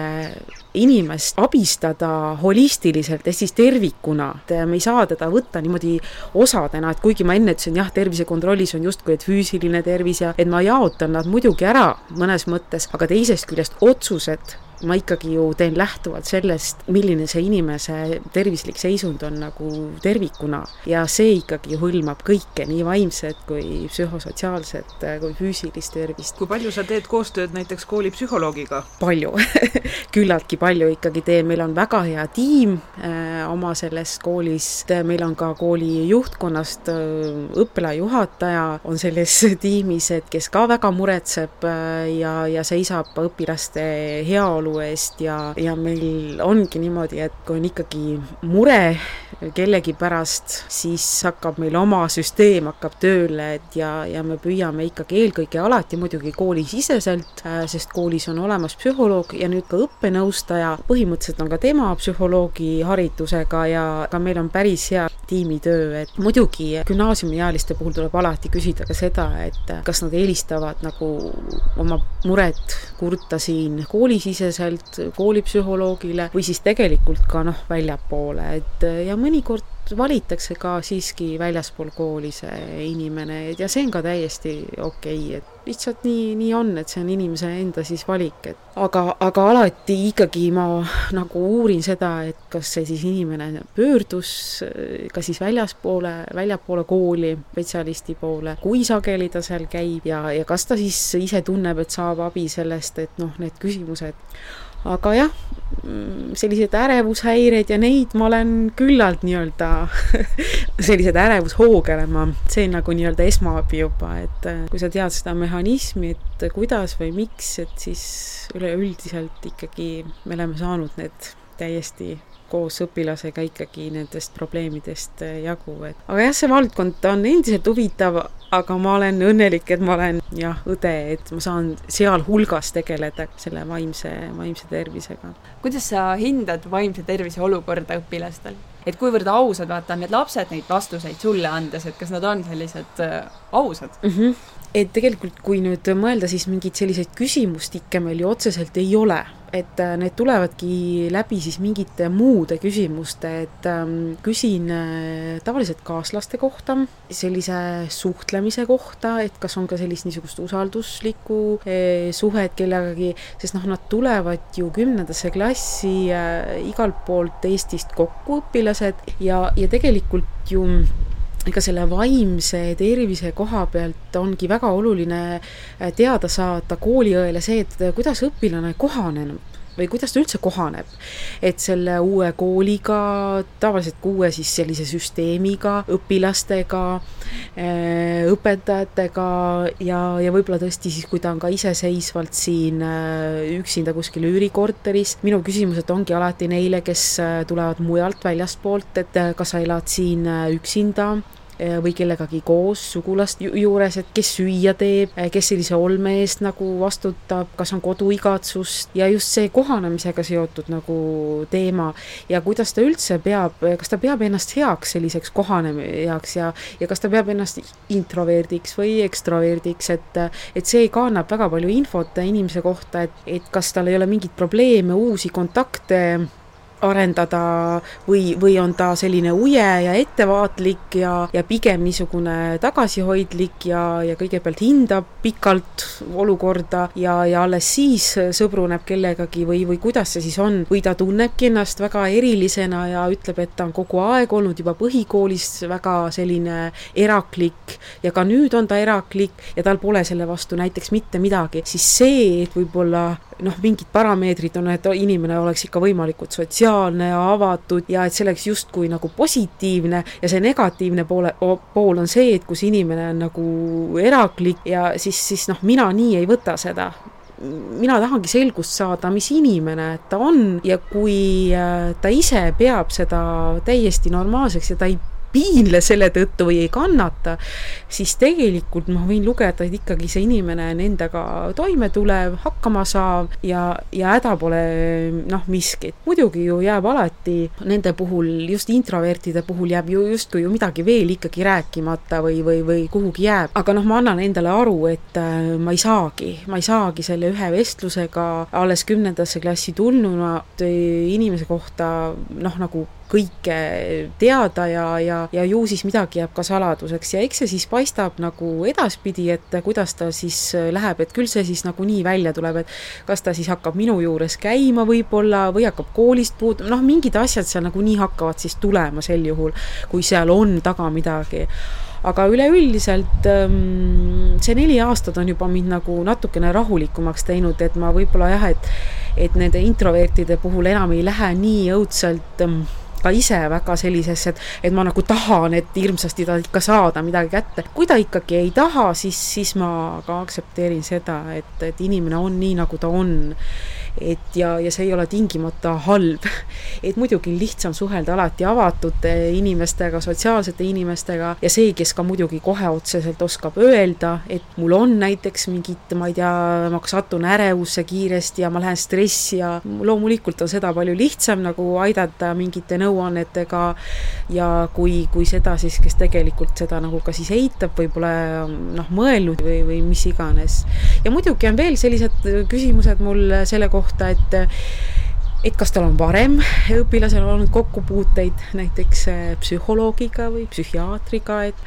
inimest abistada holistiliselt ehk siis tervikuna, et me ei saa teda võtta niimoodi osadena, et kuigi ma enne ütlesin, jah, tervisekontrollis on justkui, et füüsiline tervis ja et ma jaotan nad muidugi ära mõnes mõttes, aga teisest küljest otsused ma ikkagi ju teen lähtuvalt sellest, milline see inimese tervislik seisund on nagu tervikuna ja see ikkagi hõlmab kõike, nii vaimset kui psühhosotsiaalset kui füüsilist tervist. kui palju sa teed koostööd näiteks koolipsühholoogiga? palju küllaltki palju ikkagi teen, meil on väga hea tiim äh, oma selles koolis, meil on ka kooli juhtkonnast äh, õppealajuhataja on selles tiimis, et kes ka väga muretseb äh, ja, ja seisab õpilaste heaolu eest ja, ja meil ongi niimoodi, et kui on ikkagi mure kellegi pärast, siis hakkab meil oma süsteem hakkab tööle, et ja, ja me püüame ikkagi eelkõige alati muidugi koolisiseselt, äh, sest koolis on olemas psühholoog ja nüüd ka õppenõustaja, põhimõtteliselt on ka tema psühholoogi haridusega ja ka meil on päris hea tiimitöö, et muidugi gümnaasiumiealiste puhul tuleb alati küsida ka seda, et kas nad eelistavad nagu oma muret kurta siin koolisiseselt koolipsühholoogile või siis tegelikult ka noh, väljapoole, et ja mõnikord valitakse ka siiski väljaspool kooli see inimene ja see on ka täiesti okei okay,, et lihtsalt nii, nii on, et see on inimese enda siis valik, et aga, aga alati ikkagi ma nagu uurin seda, et kas see siis inimene pöördus ka siis väljaspoole, väljapoole kooli, spetsialisti poole, kui sageli ta seal käib ja, ja kas ta siis ise tunneb, et saab abi sellest, et noh, need küsimused aga jah, sellised ärevushäired ja neid ma olen küllalt nii-öelda sellised ärevushoog olen ma, see on nagu nii-öelda esmaabi juba, et äh, kui sa tead seda mehhanismi, et kuidas või miks, et siis üleüldiselt ikkagi me oleme saanud need täiesti koos õpilasega ikkagi nendest probleemidest äh, jagu, et aga jah, see valdkond on endiselt huvitav, aga ma olen õnnelik, et ma olen jah, õde, et ma saan sealhulgas tegeleda selle vaimse, vaimse tervisega. kuidas sa hindad vaimse tervise olukorda õpilastel? et kuivõrd ausad, vaata, on need lapsed neid vastuseid sulle andes, et kas nad on sellised äh, ausad mm? -hmm. et tegelikult, kui nüüd mõelda, siis mingeid selliseid küsimustikke meil ju otseselt ei ole et äh, need tulevadki läbi siis mingite muude küsimuste, et ähm, küsin äh, tavaliselt kaaslaste kohta, sellise suhtlemise kohta, et kas on ka sellist niisugust usalduslikku äh, suhet kellegagi, sest noh, nad tulevad ju kümnendasse klassi igalt poolt Eestist kokku, õpilased, ja, ja tegelikult ju ega selle vaimse tervise koha pealt ongi väga oluline äh, teada saada kooliõele see, et kuidas õpilane kohaneb või kuidas ta üldse kohaneb. et selle uue kooliga, tavaliselt uue siis sellise süsteemiga, õpilastega, äh, õpetajatega ja, ja võib-olla tõesti siis, kui ta on ka iseseisvalt siin äh, üksinda kuskil üürikorteris, minu küsimused ongi alati neile, kes tulevad mujalt väljastpoolt, et kas sa elad siin üksinda või kellegagi koos sugulast juures, et kes süüa teeb, eh, kes sellise olme eest nagu vastutab, kas on koduigatsust ja just see kohanemisega seotud nagu teema. Ja kuidas ta üldse peab, kas ta peab ennast heaks selliseks kohanejaks ja, ja kas ta peab ennast introverdiks või ekstroverdiks, et, et see kannab väga palju infot inimese kohta, et, et kas tal ei ole mingeid probleeme, uusi kontakte arendada või, või on ta selline uje ja ettevaatlik ja, ja pigem niisugune tagasihoidlik ja, ja kõigepealt hindab pikalt olukorda ja, ja alles siis sõbruneb kellegagi või, või kuidas see siis on, või ta tunnebki ennast väga erilisena ja ütleb, et ta on kogu aeg olnud juba põhikoolis väga selline eraklik ja ka nüüd on ta eraklik ja tal pole selle vastu näiteks mitte midagi, siis see, et võib-olla noh, mingid parameetrid on, et inimene oleks ikka võimalikult sotsiaalne ja avatud ja et see oleks justkui nagu positiivne ja see negatiivne poole, pool on see, et kus inimene on nagu eraklik ja siis, siis noh, mina nii ei võta seda. Mina tahangi selgust saada, mis inimene ta on ja kui äh, ta ise peab seda täiesti normaalseks ja ta ei piinle selle tõttu või ei kannata, siis tegelikult ma võin lugeda, et ikkagi see inimene on endaga toime tulev, hakkama saav ja, ja häda pole noh, miskit. muidugi ju jääb alati nende puhul, just introvertide puhul jääb ju justkui ju midagi veel ikkagi rääkimata või, või, või kuhugi jääb, aga noh, ma annan endale aru, et äh, ma ei saagi, ma ei saagi selle ühe vestlusega alles kümnendasse klassi tulnuna inimese kohta noh, nagu kõike teada ja, ja, ja ju siis midagi jääb ka saladuseks. Ja eks see siis paistab nagu edaspidi, et kuidas ta siis läheb, et küll see siis nagunii välja tuleb, et kas ta siis hakkab minu juures käima võib-olla või hakkab koolist puutuma, noh, mingid asjad seal nagunii hakkavad siis tulema sel juhul, kui seal on taga midagi. Aga üleüldiselt ähm, see neli aastat on juba mind nagu natukene rahulikumaks teinud, et ma võib-olla jah, et et nende introvertide puhul enam ei lähe nii õudselt ka ise väga sellisesse, et, et ma nagu tahan, et hirmsasti ta ikka saada midagi kätte. kui ta ikkagi ei taha, siis, siis ma ka aktsepteerin seda, et, et inimene on nii, nagu ta on et ja, ja see ei ole tingimata halb. et muidugi on lihtsam suhelda alati avatud inimestega, sotsiaalsete inimestega ja see, kes ka muidugi kohe otseselt oskab öelda, et mul on näiteks mingit, ma ei tea, ma satun ärevusse kiiresti ja ma lähen stressi ja loomulikult on seda palju lihtsam nagu aidata mingite nõuannetega ja kui, kui seda siis, kes tegelikult seda nagu ka siis eitab või pole noh, mõelnud või, või mis iganes. ja muidugi on veel sellised küsimused mul selle kohta, kohta, et et kas tal on varem õpilasel olnud kokkupuuteid näiteks äh, psühholoogiga või psühhiaatriga, et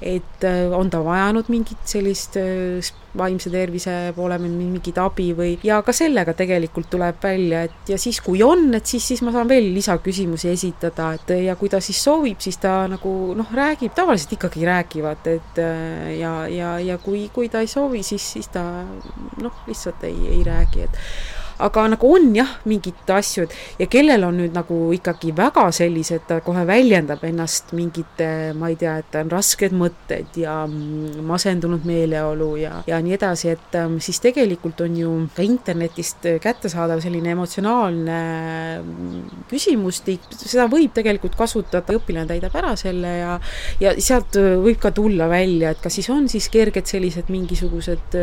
et äh, on ta vajanud mingit sellist äh, vaimse tervise poole mingit abi või, ja ka sellega tegelikult tuleb välja, et ja siis, kui on, et siis, siis ma saan veel lisaküsimusi esitada, et ja kui ta siis soovib, siis ta nagu noh, räägib, tavaliselt ikkagi räägivad, et ja, ja, ja kui, kui ta ei soovi, siis, siis ta noh, lihtsalt ei, ei räägi, et aga nagu on jah, mingid asju ja kellel on nüüd nagu ikkagi väga sellised, ta kohe väljendab ennast mingite, ma ei tea, et on rasked mõtted ja masendunud meeleolu ja, ja nii edasi, et ähm, siis tegelikult on ju ka internetist kättesaadav selline emotsionaalne mm, küsimustik, seda võib tegelikult kasutada, õpilane täidab ära selle ja ja sealt võib ka tulla välja, et kas siis on siis kerged sellised mingisugused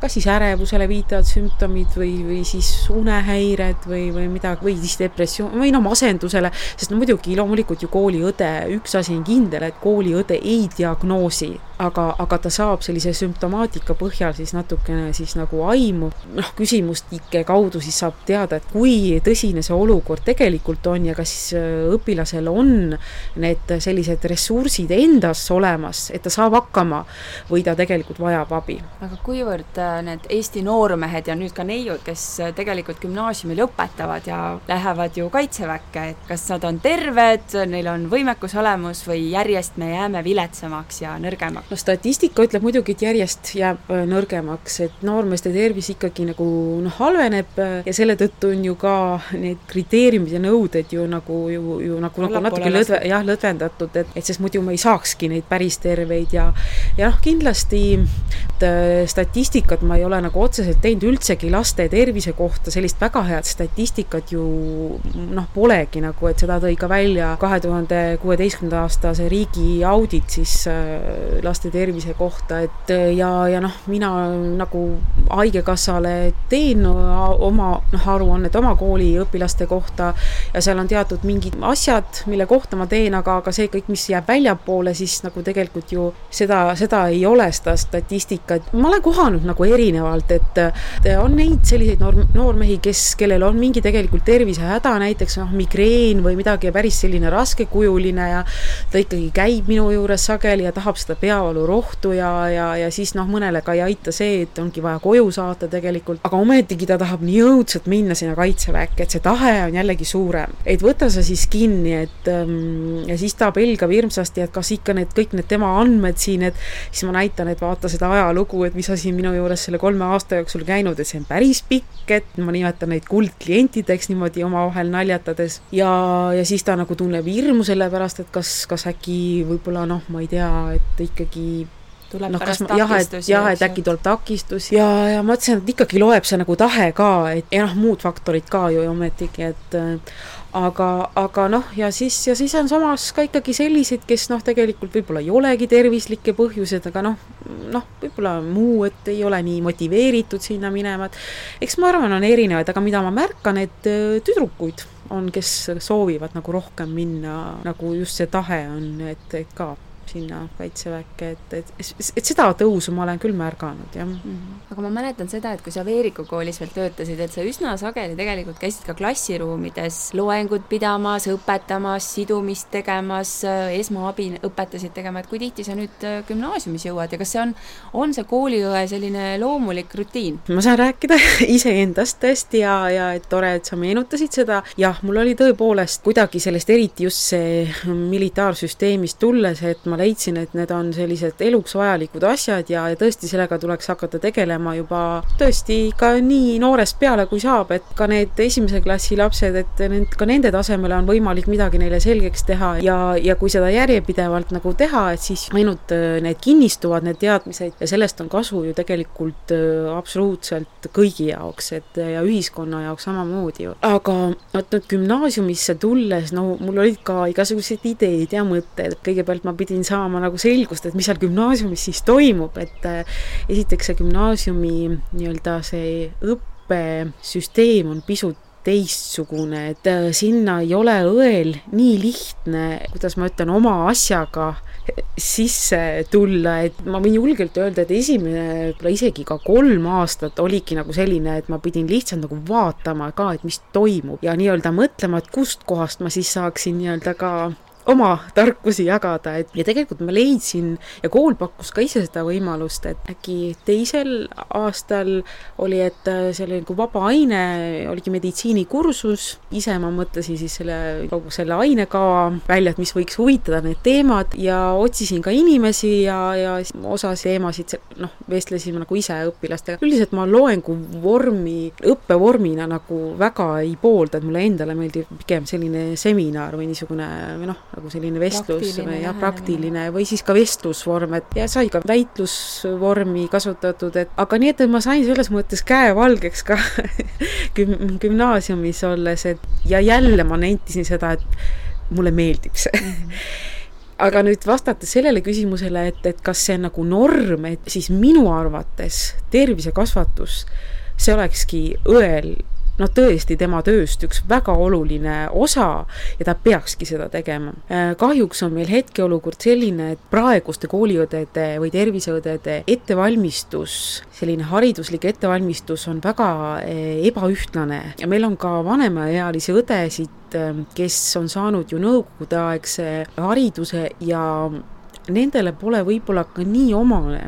kas siis ärevusele viitavad sümptomid või, või siis siis unehäired või, või midagi, või siis depressioon või noh, masendusele, sest no muidugi loomulikult ju kooliõde, üks asi on kindel, et kooliõde ei diagnoosi, aga, aga ta saab sellise sümptomaatika põhjal siis natukene siis nagu aimu, noh, küsimustike kaudu siis saab teada, et kui tõsine see olukord tegelikult on ja kas äh, õpilasel on need sellised ressursid endas olemas, et ta saab hakkama või ta tegelikult vajab abi. aga kuivõrd äh, need Eesti noormehed ja nüüd ka neiud, kes äh, tegelikult gümnaasiumi lõpetavad ja lähevad ju kaitseväkke, et kas nad on terved, neil on võimekus olemas või järjest me jääme viletsamaks ja nõrgemaks? no statistika ütleb muidugi, et järjest jääb äh, nõrgemaks, et noormeeste tervis ikkagi nagu noh, halveneb äh, ja selle tõttu on ju ka need kriteeriumid ja nõuded ju nagu ju, ju nagu, nagu natuke lõdve, jah, lõdvendatud, et, et sest muidu me ei saakski neid päris terveid ja ja noh, kindlasti äh, statistikat ma ei ole nagu otseselt teinud üldsegi laste tervise kohta, kohta sellist väga head statistikat ju noh, polegi nagu, et seda tõi ka välja kahe tuhande kuueteistkümnenda aasta see riigi audit siis äh, laste tervise kohta, et äh, ja, ja noh, mina nagu Haigekassale teen oma noh, aruannet oma kooli õpilaste kohta ja seal on teatud mingid asjad, mille kohta ma teen, aga, aga see kõik, mis jääb väljapoole, siis nagu tegelikult ju seda, seda ei ole, seda statistikat. ma olen kohanud nagu erinevalt, et on neid selliseid norm, noormehi, kes, kellel on mingi tegelikult tervisehäda, näiteks noh, migreen või midagi päris selline raskekujuline ja ta ikkagi käib minu juures sageli ja tahab seda peavalurohtu ja, ja, ja siis noh, mõnele ka ei aita see, et ongi vaja koju saata tegelikult, aga ometigi ta tahab nii õudselt minna sinna kaitseväkke, et see tahe on jällegi suurem. et võta sa siis kinni, et ähm, ja siis ta pelgab hirmsasti, et kas ikka need, kõik need tema andmed siin, et siis ma näitan, et vaata seda ajalugu, et mis sa siin minu juures selle kolme aasta jooksul käinud, et see on päris pikk, et et ma nimetan neid kuldklientideks niimoodi omavahel naljatades. Ja, ja siis ta nagu tunneb hirmu selle pärast, et kas, kas äkki võib-olla noh, ma ei tea, et ikkagi tuleb no, pärast ma, et jah, et äkki tuleb takistus. Ja, ja ma mõtlesin, et ikkagi loeb see nagu tahe ka, et ja noh, muud faktorid ka ju ometigi, et aga, aga noh, ja siis, ja siis on samas ka ikkagi selliseid, kes noh, tegelikult võib-olla ei olegi tervislikke põhjused, aga noh, noh, võib-olla muu, et ei ole nii motiveeritud sinna minema, et eks ma arvan, on erinevaid, aga mida ma märkan, et äh, tüdrukuid on, kes soovivad nagu rohkem minna, nagu just see tahe on, et, et ka sinna Kaitseväkke, et, et, et seda tõusu ma olen küll märganud, jah mm. -hmm. aga ma mäletan seda, et kui sa Veeriku koolis veel töötasid, et sa üsna sageli tegelikult käisid ka klassiruumides loengut pidamas, õpetamas, sidumist tegemas, esmaabi õpetasid tegema, et kui tihti sa nüüd äh, gümnaasiumis jõuad ja kas see on, on see kooliõe selline loomulik rutiin? ma saan rääkida iseendast tõesti ja, ja et tore, et sa meenutasid seda, jah, mul oli tõepoolest kuidagi sellest eriti just see militaarsüsteemist tulles, et ma leidsin, et need on sellised eluks vajalikud asjad ja, ja tõesti sellega tuleks hakata tegelema juba tõesti ka nii noorest peale, kui saab, et ka need esimese klassi lapsed, et need, ka nende tasemele on võimalik midagi neile selgeks teha ja, ja kui seda järjepidevalt nagu teha, et siis ainult äh, need kinnistuvad, need teadmised ja sellest on kasu ju tegelikult äh, absoluutselt kõigi jaoks, et ja ühiskonna jaoks samamoodi ju. aga vot nüüd gümnaasiumisse tulles, no mul olid ka igasugused ideed ja mõtted, kõigepealt ma pidin saama nagu selgust, et mis seal gümnaasiumis siis toimub, et äh, esiteks see gümnaasiumi nii-öelda see õppesüsteem on pisut teistsugune, et äh, sinna ei ole õel nii lihtne, kuidas ma ütlen, oma asjaga sisse tulla, et ma võin julgelt öelda, et esimene, võib-olla isegi ka kolm aastat oligi nagu selline, et ma pidin lihtsalt nagu vaatama ka, et mis toimub ja nii-öelda mõtlema, et kustkohast ma siis saaksin nii-öelda ka oma tarkusi jagada, et ja tegelikult ma leidsin ja kool pakkus ka ise seda võimalust, et äkki teisel aastal oli, et äh, see oli nagu vaba aine, oligi meditsiinikursus, ise ma mõtlesin siis selle, kogu selle ainekava välja, et mis võiks huvitada, need teemad, ja otsisin ka inimesi ja, ja osa teemasid, noh, vestlesime nagu ise õpilastega. üldiselt ma loengu vormi, õppevormina nagu väga ei poolda, et mulle endale meeldib pigem selline seminar või niisugune või noh, nagu selline vestlus või jah, praktiline või siis ka vestlusvorm, et ja sai ka väitlusvormi kasutatud, et aga nii, et ma sain selles mõttes käevalgeks ka güm-, gümnaasiumis olles, et ja jälle ma nentisin seda, et mulle meeldib see mm. -hmm aga nüüd vastates sellele küsimusele, et, et kas see on nagu norm, et siis minu arvates tervisekasvatus, see olekski õel noh, tõesti tema tööst üks väga oluline osa ja ta peakski seda tegema. Äh, kahjuks on meil hetkeolukord selline, et praeguste kooliõdede või terviseõdede ettevalmistus, selline hariduslik ettevalmistus on väga äh, ebaühtlane ja meil on ka vanemaealisi õdesid, äh, kes on saanud ju nõukogudeaegse hariduse ja nendele pole võib-olla ka nii omane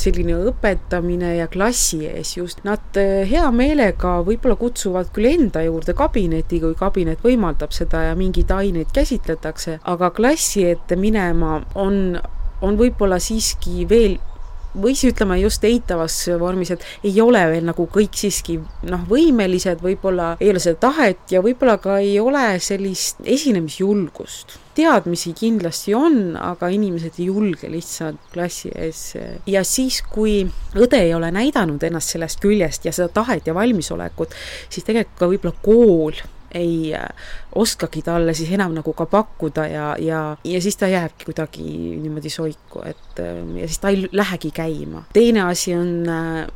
selline õpetamine ja klassi ees just. Nad eh, hea meelega võib-olla kutsuvad küll enda juurde kabinetti, kui kabinet võimaldab seda ja mingeid aineid käsitletakse, aga klassi ette minema on, on võib-olla siiski veel või siis ütleme just eitavas vormis, et ei ole veel nagu kõik siiski noh, võimelised, võib-olla ei ole seda tahet ja võib-olla ka ei ole sellist esinemisjulgust. Teadmisi kindlasti on, aga inimesed ei julge lihtsalt klassi ees. ja siis, kui õde ei ole näidanud ennast sellest küljest ja seda tahet ja valmisolekut, siis tegelikult ka võib-olla kool ei äh, oskagi talle siis enam nagu ka pakkuda ja, ja, ja siis ta jääbki kuidagi niimoodi soiku, et äh, ja siis ta ei lähegi käima. teine asi on äh,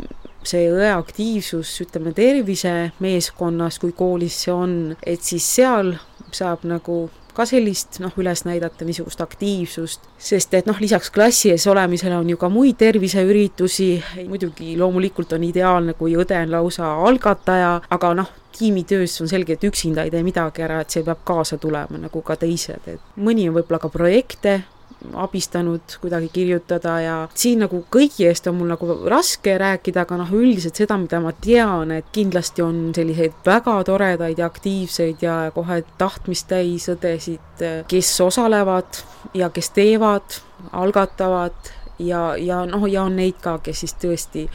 see õe aktiivsus, ütleme, tervisemeeskonnas, kui koolis see on, et siis seal saab nagu ka sellist noh, üles näidata niisugust aktiivsust, sest et noh, lisaks klassi ees olemisele on ju ka muid terviseüritusi, muidugi loomulikult on ideaalne, kui õde on lausa algataja, aga noh, tiimitöös on selge, et üksinda ei tee midagi ära, et see peab kaasa tulema nagu ka teised, et mõni on võib-olla ka projekte abistanud kuidagi kirjutada ja siin nagu kõigi eest on mul nagu raske rääkida, aga noh, üldiselt seda, mida ma tean, et kindlasti on selliseid väga toredaid ja aktiivseid ja kohe tahtmist täis õdesid, kes osalevad ja kes teevad, algatavad ja, ja noh, ja on neid ka, kes siis tõesti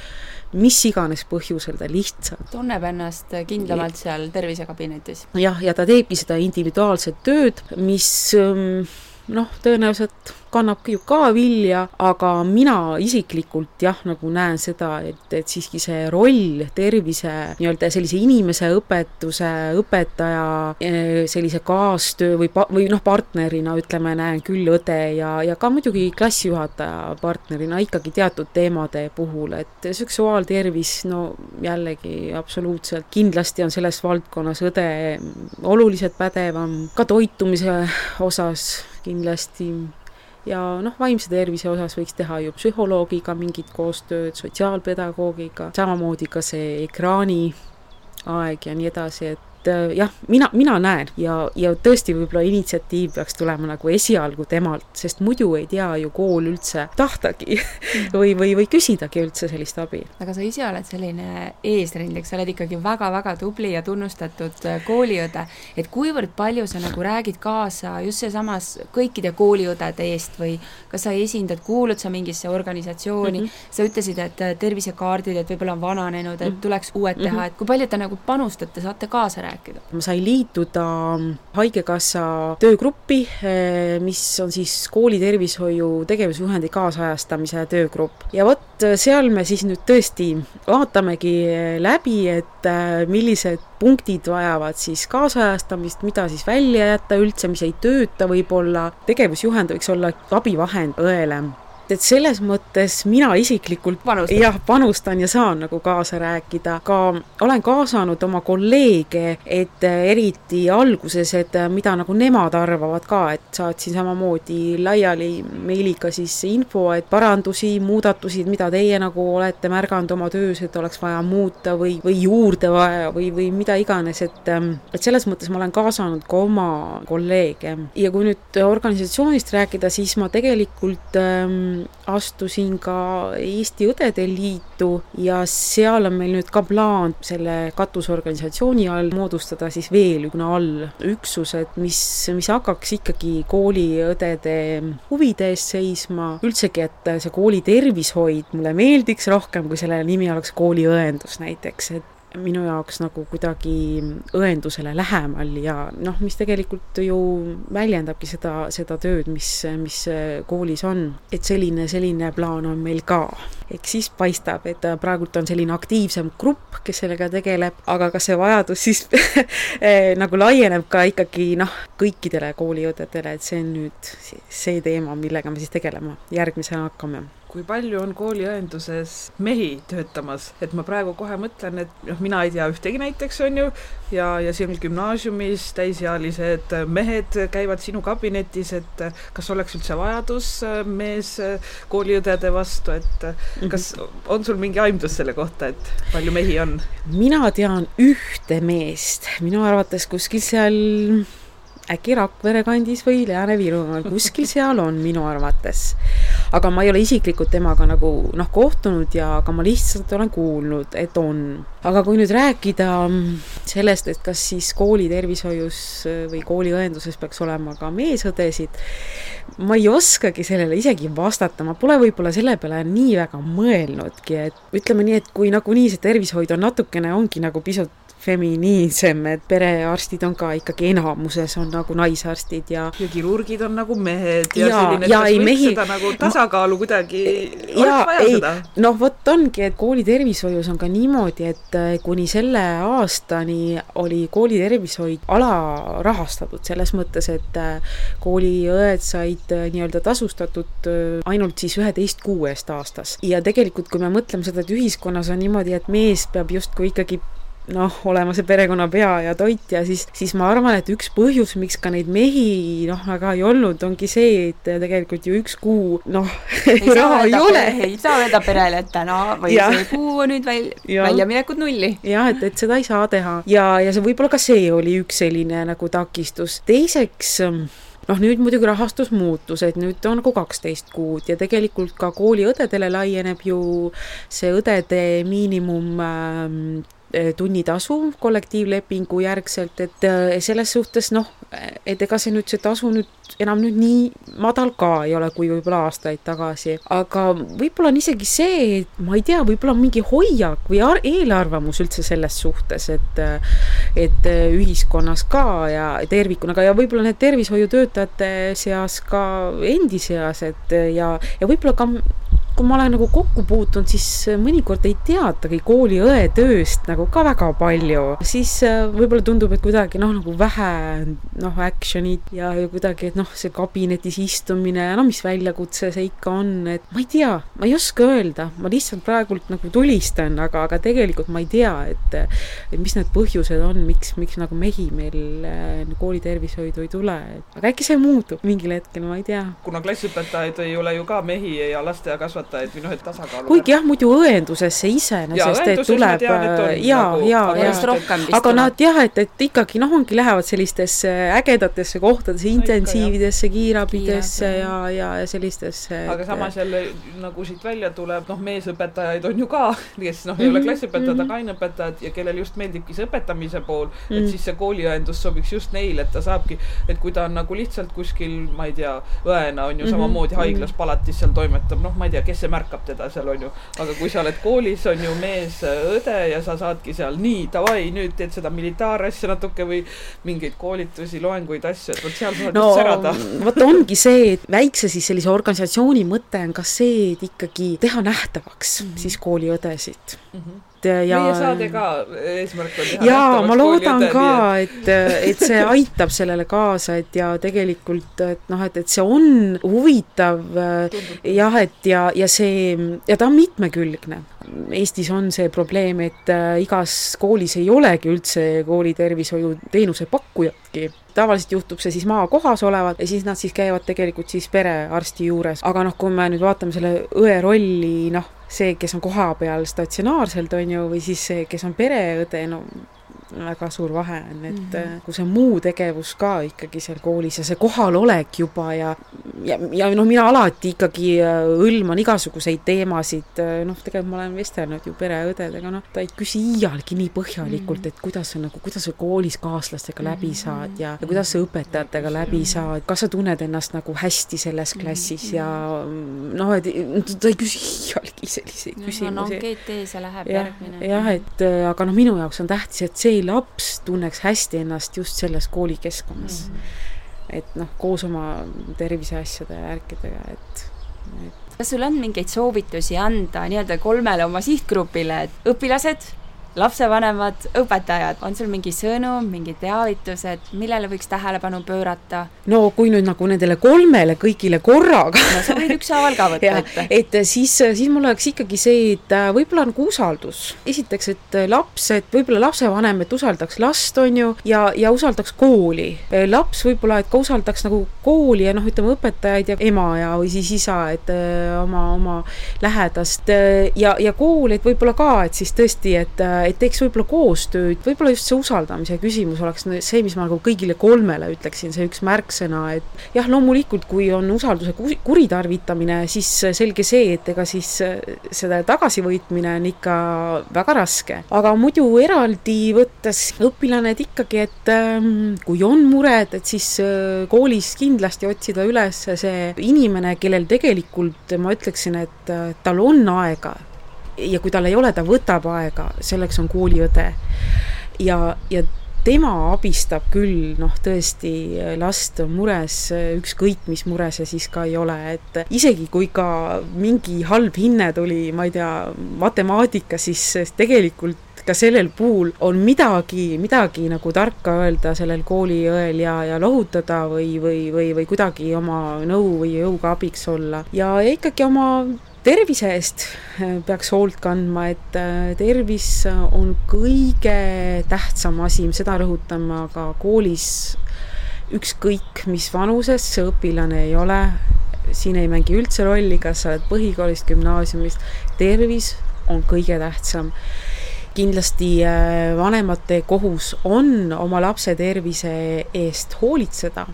mis iganes põhjusel ta lihtsalt tunneb ennast kindlamalt seal tervisekabinetis. jah, ja ta teebki seda individuaalset tööd, mis ähm, noh, tõenäoliselt kannabki ju ka vilja, aga mina isiklikult jah, nagu näen seda, et, et siiski see roll tervise nii-öelda sellise inimese õpetuse, õpetaja eh, sellise kaastöö või või noh, partnerina ütleme, näen küll õde ja, ja ka muidugi klassijuhataja partnerina ikkagi teatud teemade puhul, et seksuaaltervis, no jällegi absoluutselt, kindlasti on selles valdkonnas õde oluliselt pädevam, ka toitumise osas kindlasti ja noh, vaimse tervise osas võiks teha ju psühholoogiga mingit koostööd, sotsiaalpedagoogiga, samamoodi ka see ekraani aeg ja nii edasi, et et äh, jah, mina, mina näen ja, ja tõesti võib-olla initsiatiiv peaks tulema nagu esialgu temalt, sest muidu ei tea ju kool üldse tahtagi mm. või, või, või küsidagi üldse sellist abi. aga sa ise oled selline eesrindlik, sa oled ikkagi väga-väga tubli ja tunnustatud äh, kooliõde, et kuivõrd palju sa nagu räägid kaasa just seesamas kõikide kooliõdede eest või kas sa esindad, kuulud sa mingisse organisatsiooni mm, -hmm. sa ütlesid, et äh, tervisekaardid, et võib-olla on vananenud, et mhm. tuleks uued teha -hmm. et kui palju te nagu panustate, saate kaasa rääkida? Rääkida? ma sain liituda Haigekassa töögruppi, eh, mis on siis koolitervishoiu tegevusjuhendi kaasajastamise töögrupp. ja vot seal me siis nüüd tõesti vaatamegi läbi, et eh, millised punktid vajavad siis kaasajastamist, mida siis välja jätta üldse, mis ei tööta võib-olla, tegevusjuhend võiks olla abivahend õele et selles mõttes mina isiklikult Panustan. jah, panustan ja saan nagu kaasa rääkida, ka olen kaasanud oma kolleege, et eriti alguses, et mida nagu nemad arvavad ka, et saatsin samamoodi laiali meiliga siis info, et parandusi, muudatusi, mida teie nagu olete märganud oma töös, et oleks vaja muuta või, või juurde vaja või, või mida iganes, et et selles mõttes ma olen kaasanud ka oma kolleege ja kui nüüd organisatsioonist rääkida, siis ma tegelikult ähm, astusin ka Eesti Õdede Liitu ja seal on meil nüüd ka plaan selle katusorganisatsiooni all moodustada siis veel ühe allüksused, mis, mis hakkaks ikkagi kooliõdede huvide eest seisma, üldsegi, et see kooli tervishoid mulle meeldiks rohkem, kui selle nimi oleks kooliõendus näiteks, et minu jaoks nagu kuidagi õendusele lähemal ja noh, mis tegelikult ju väljendabki seda, seda tööd, mis, mis koolis on. et selline, selline plaan on meil ka. eks siis paistab, et praegult on selline aktiivsem grupp, kes sellega tegeleb, aga kas see vajadus siis nagu laieneb ka ikkagi noh, kõikidele kooliõdedele, et see on nüüd see teema, millega me siis tegelema järgmisena hakkame kui palju on kooliõenduses mehi töötamas, et ma praegu kohe mõtlen, et noh, mina ei tea ühtegi näiteks, on ju, ja, ja siin gümnaasiumis täisealised mehed käivad sinu kabinetis, et kas oleks üldse vajadus mees kooliõdede vastu, et mhm. kas on sul mingi aimdus selle kohta, et palju mehi on? mina tean ühte meest, minu arvates kuskil seal äkki Rakvere kandis või Lääne-Virumaal, kuskil seal on minu arvates. aga ma ei ole isiklikult temaga nagu noh, kohtunud ja aga ma lihtsalt olen kuulnud, et on. aga kui nüüd rääkida sellest, et kas siis kooli tervishoius või kooliõenduses peaks olema ka meesõdesid, ma ei oskagi sellele isegi vastata, ma pole võib-olla selle peale nii väga mõelnudki, et ütleme nii, et kui nagunii see tervishoid on natukene, ongi nagu pisut feminiinsem, et perearstid on ka ikkagi enamuses on nagu naisarstid ja ja kirurgid on nagu mehed ja, ja selline, et kas ei, võiks mehi... seda nagu tasakaalu kuidagi, oleks vaja ei, seda? noh, vot ongi, et koolitervishoius on ka niimoodi, et äh, kuni selle aastani oli koolitervishoid alarahastatud, selles mõttes, et äh, kooliõed said äh, nii-öelda tasustatud ainult siis üheteist kuu eest aastas. ja tegelikult, kui me mõtleme seda, et ühiskonnas on niimoodi, et mees peab justkui ikkagi noh, olema see perekonna pea ja toit ja siis, siis ma arvan, et üks põhjus, miks ka neid mehi noh, väga ei olnud, ongi see, et tegelikult ju üks kuu noh, raha ei ole. ei saa öelda perele, et täna või ja. see kuu on nüüd väl, väljaminekut nulli. jah, et, et seda ei saa teha ja, ja see võib-olla ka see oli üks selline nagu takistus. teiseks noh, nüüd muidugi rahastus muutus, et nüüd on nagu kaksteist kuud ja tegelikult ka kooliõdedele laieneb ju see õdede miinimum ähm, tunnitasu kollektiivlepingu järgselt, et eh, selles suhtes noh, et ega see nüüd, see tasu nüüd enam nüüd nii madal ka ei ole, kui võib-olla aastaid tagasi, aga võib-olla on isegi see, et ma ei tea, võib-olla mingi hoiak või eelarvamus üldse selles suhtes, et et ühiskonnas ka ja tervikuna ka ja võib-olla need tervishoiutöötajate seas ka endi seas, et ja, ja võib-olla ka kui ma olen nagu kokku puutunud, siis mõnikord ei teatagi kooliõe tööst nagu ka väga palju, siis äh, võib-olla tundub, et kuidagi noh, nagu vähe noh, action'it ja, ja kuidagi, et noh, see kabinetis istumine no mis väljakutse see ikka on, et ma ei tea, ma ei oska öelda, ma lihtsalt praegult nagu tulistan, aga, aga tegelikult ma ei tea, et et mis need põhjused on, miks, miks nagu mehi meil äh, koolitervishoidu ei tule, aga äkki see muutub mingil hetkel, ma ei tea. kuna klassiõpetajaid ei ole ju ka mehi ja lasteaiakasvatajaid või noh, et tasakaalu kuigi jah, muidu õendusesse iseenesest, et tuleb ja, ja, ja, ja, aga nad jah, et, et ikkagi noh, ongi, lähevad sellistesse ägedatesse kohtadesse, intensiividesse, kiirabidesse ja, ja, ja sellistesse et.... aga samas jälle nagu siit välja tuleb, noh, meesõpetajaid on ju ka, kes noh, ei ole mhm, klassiõpetajad mm, -hmm. aga aineõpetajad ja kellel just meeldibki see õpetamise pool mm, -hmm. et siis see kooliõendus sobiks just neile, et ta saabki, et kui ta on nagu lihtsalt kuskil, ma ei tea, õena on ju mm -hmm. samamoodi haiglas mhm. palatis seal toimetab, noh, ma ei tea, kes see märkab teda seal on ju, aga kui sa oled koolis, on ju mees-õde ja sa saadki seal nii, davai, nüüd teed seda militaarasja natuke või mingeid koolitusi, loenguid, asju, et vot seal sa saad no, särada. vot ongi see, et väikse siis sellise organisatsiooni mõte on ka see, et ikkagi teha nähtavaks mm -hmm. siis kooliõdesid mm. -hmm et ja meie saade ka eesmärk on teha jaa, ma loodan ka, et, et see aitab sellele kaasa, et ja tegelikult, et noh, et, et see on huvitav jah, et ja, ja see, ja ta on mitmekülgne. Eestis on see probleem, et äh, igas koolis ei olegi üldse koolitervishoiuteenuse pakkujatki. Tavaliselt juhtub see siis maakohas olevat ja siis nad siis käivad tegelikult siis perearsti juures, aga noh, kui me nüüd vaatame selle õe rolli, noh, see, kes on kohapeal statsionaarselt, on ju, või siis see, kes on pereõde, no väga suur vahe on, et mm -hmm. kui see muu tegevus ka ikkagi seal koolis ja see kohalolek juba ja ja, ja noh, mina alati ikkagi äh, hõlman igasuguseid teemasid, äh, noh, tegelikult ma olen vestelnud ju pereõdedega, noh, ta ei küsi iialgi nii põhjalikult, mhm. et kuidas sa nagu, kuidas sa koolis kaaslastega läbi mhm. saad ja, ja kuidas sa õpetajatega läbi saad, kas sa tunned ennast nagu hästi selles klassis ja noh, et ta ei küsi iialgi selliseid küsimusi. no ankeet ees ja läheb ja, järgmine. jah, et aga noh, minu jaoks on tähtis, et see laps tunneks hästi ennast just selles koolikeskkonnas mm. -hmm. et noh, koos oma terviseasjade ja värkidega, et, et kas sul on mingeid soovitusi anda nii-öelda kolmele oma sihtgrupile, et õpilased, lapsevanemad, õpetajad, on sul mingi sõnum, mingid teavitused, millele võiks tähelepanu pöörata? no kui nüüd nagu nendele kolmele kõigile korraga no sa võid ükshaaval ka võtta ette. et siis, siis mul oleks ikkagi see, et äh, võib-olla nagu usaldus. esiteks, et äh, laps, et võib-olla lapsevanem, et usaldaks last, on ju, ja, ja usaldaks kooli. Äh, laps võib-olla, et ka usaldaks nagu kooli ja noh, ütleme õpetajaid ja ema ja, või siis isa, et oma, oma lähedast ja, ja kool, et võib-olla ka, et siis tõesti, et et teeks võib-olla koostööd, võib-olla just see usaldamise küsimus oleks see, mis ma nagu kõigile kolmele ütleksin, see üks märksõna, et jah, loomulikult, kui on usalduse kuritarvitamine, siis selge see, et ega siis selle tagasivõitmine on ikka väga raske. aga muidu eraldi võttes õpilane, et ikkagi, et ähm, kui on mured, et siis äh, koolis kindlasti otsida üles see inimene, kellel tegelikult ma ütleksin, et äh, tal on aega ja kui tal ei ole, ta võtab aega, selleks on kooliõde. ja, ja tema abistab küll noh, tõesti last on mures, ükskõik mis mure see siis ka ei ole, et isegi kui ka mingi halb hinne tuli, ma ei tea, matemaatikas, siis tegelikult ka sellel puhul on midagi, midagi nagu tarka öelda sellel kooliõel ja, ja lohutada või, või, või, või kuidagi oma nõu või jõuga abiks olla ja, ikkagi oma tervise eest äh, peaks hoolt kandma, et äh, tervis on kõige tähtsam asi, seda rõhutan ma ka koolis, ükskõik mis vanuses see õpilane ei ole, siin ei mängi üldse rolli, kas sa oled põhikoolist, gümnaasiumist, tervis on kõige tähtsam. Kindlasti äh, vanemate kohus on oma lapse tervise eest hoolitseda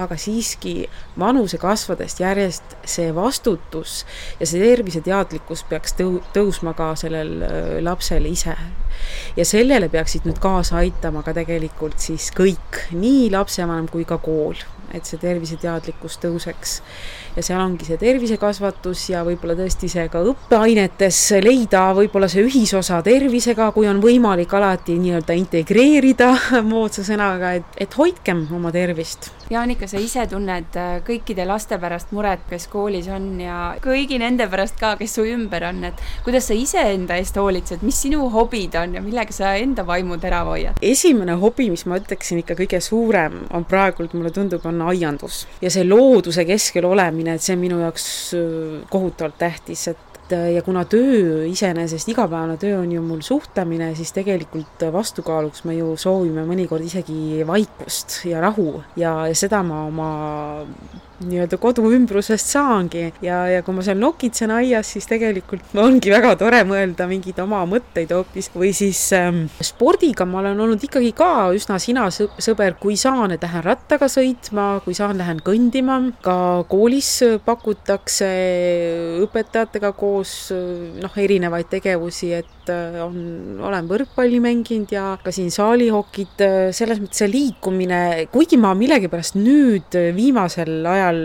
aga siiski vanuse kasvades järjest see vastutus ja see terviseteadlikkus peaks tõu-, tõusma ka sellel lapsel ise. ja sellele peaksid nüüd kaasa aitama ka tegelikult siis kõik, nii lapsevanem kui ka kool, et see terviseteadlikkus tõuseks. ja seal ongi see tervisekasvatus ja võib-olla tõesti see ka õppeainetes leida võib-olla see ühisosa tervisega, kui on võimalik alati nii-öelda integreerida moodsa sõnaga, et, et hoidkem oma tervist Jaanika, sa ise tunned äh, kõikide laste pärast muret, kes koolis on ja kõigi nende pärast ka, kes su ümber on, et kuidas sa iseenda eest hoolitsed, mis sinu hobid on ja millega sa enda vaimu terava hoiad? esimene hobi, mis ma ütleksin ikka kõige suurem, on praegult, mulle tundub, on aiandus. ja see looduse keskel olemine, et see on minu jaoks äh, kohutavalt tähtis, et ja kuna töö iseenesest, igapäevane töö on ju mul suhtlemine, siis tegelikult vastukaaluks me ju soovime mõnikord isegi vaikust ja rahu ja seda ma oma nii-öelda kodu ümbrusest saangi. Ja, ja kui ma seal nokitsen aias, siis tegelikult ongi väga tore mõelda mingeid oma mõtteid hoopis. Või siis ähm, spordiga ma olen olnud ikkagi ka üsna sina sõber, kui saan, et lähen rattaga sõitma, kui saan, lähen kõndima, ka koolis pakutakse õpetajatega koos noh, erinevaid tegevusi, et on, olen võrkpalli mänginud ja ka siin saalihokid, selles mõttes see liikumine, kuigi ma millegipärast nüüd viimasel ajal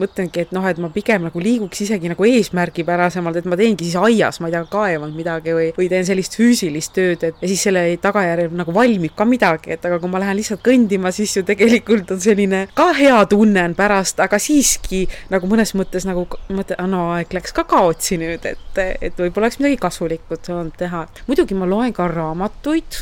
mõtlengi, et noh, et ma pigem nagu liiguks isegi nagu eesmärgipärasemalt, et ma teengi siis aias, ma ei tea, kaevan midagi või, või teen sellist füüsilist tööd, et ja siis selle tagajärjel nagu valmib ka midagi, et aga kui ma lähen lihtsalt kõndima, siis ju tegelikult on selline ka hea tunne on pärast, aga siiski nagu mõnes mõttes nagu mõte, no aeg läks ka kaotsi nüüd, et, et võib-olla oleks midagi kasulikku saanud teha. muidugi ma loen ka raamatuid,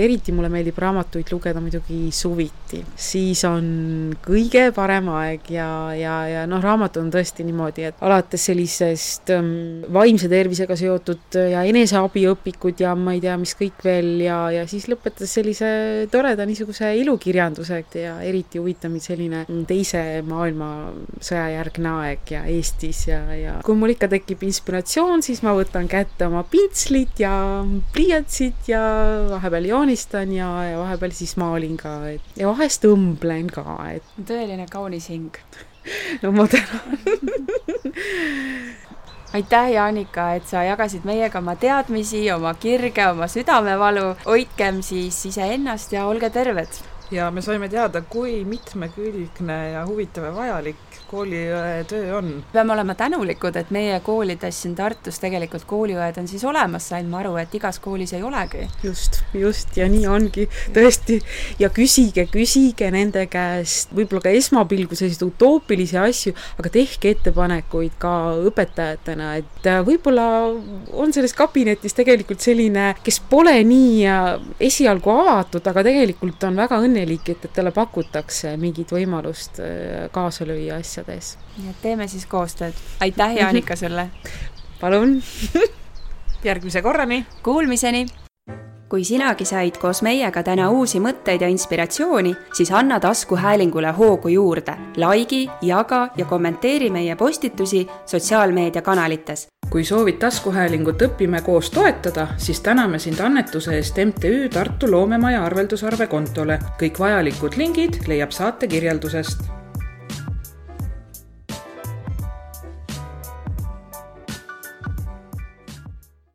eriti mulle meeldib raamatuid lugeda muidugi suviti, siis on kõige parem aeg ja, ja, ja noh, raamat on tõesti niimoodi, et alates sellisest ähm, vaimse tervisega seotud ja eneseabiõpikud ja ma ei tea, mis kõik veel ja, ja siis lõpetades sellise toreda niisuguse ilukirjandusega ja eriti huvitab mind selline teise maailmasõja järgne aeg ja Eestis ja, ja kui mul ikka tekib inspiratsioon, siis ma võtan kätte oma pintslit ja pliiatsid ja vahepeal joonistan ja, ja vahepeal siis maalin ka, et ja vahest õmblen ka, et tõeline kaunis hing no ma tänan aitäh, Jaanika, et sa jagasid meiega oma teadmisi, oma kirge, oma südamevalu. hoidkem siis iseennast ja olge terved. ja me saime teada, kui mitmekülgne ja huvitav ja vajalik kooliõe töö on? peame olema tänulikud, et meie koolides siin Tartus tegelikult kooliõed on siis olemas, sain ma aru, et igas koolis ei olegi. just, just ja nii ongi tõesti ja küsige, küsige nende käest võib-olla ka esmapilgul selliseid utoopilisi asju, aga tehke ettepanekuid ka õpetajatena, et äh, võib-olla on selles kabinetis tegelikult selline, kes pole nii äh, esialgu avatud, aga tegelikult on väga õnnelik, et, et talle pakutakse mingit võimalust äh, kaasa lüüa asja asjades. nii et teeme siis koostööd. aitäh, Jaanika, sulle! palun järgmise korrani! Kuulmiseni! kui sinagi said koos meiega täna uusi mõtteid ja inspiratsiooni, siis anna taskuhäälingule hoogu juurde, likei, jaga ja kommenteeri meie postitusi sotsiaalmeediakanalites. kui soovid taskuhäälingut Õpime koos toetada, siis täname sind annetuse eest MTÜ Tartu Loomemaja arveldusarve kontole. kõik vajalikud lingid leiab saate kirjeldusest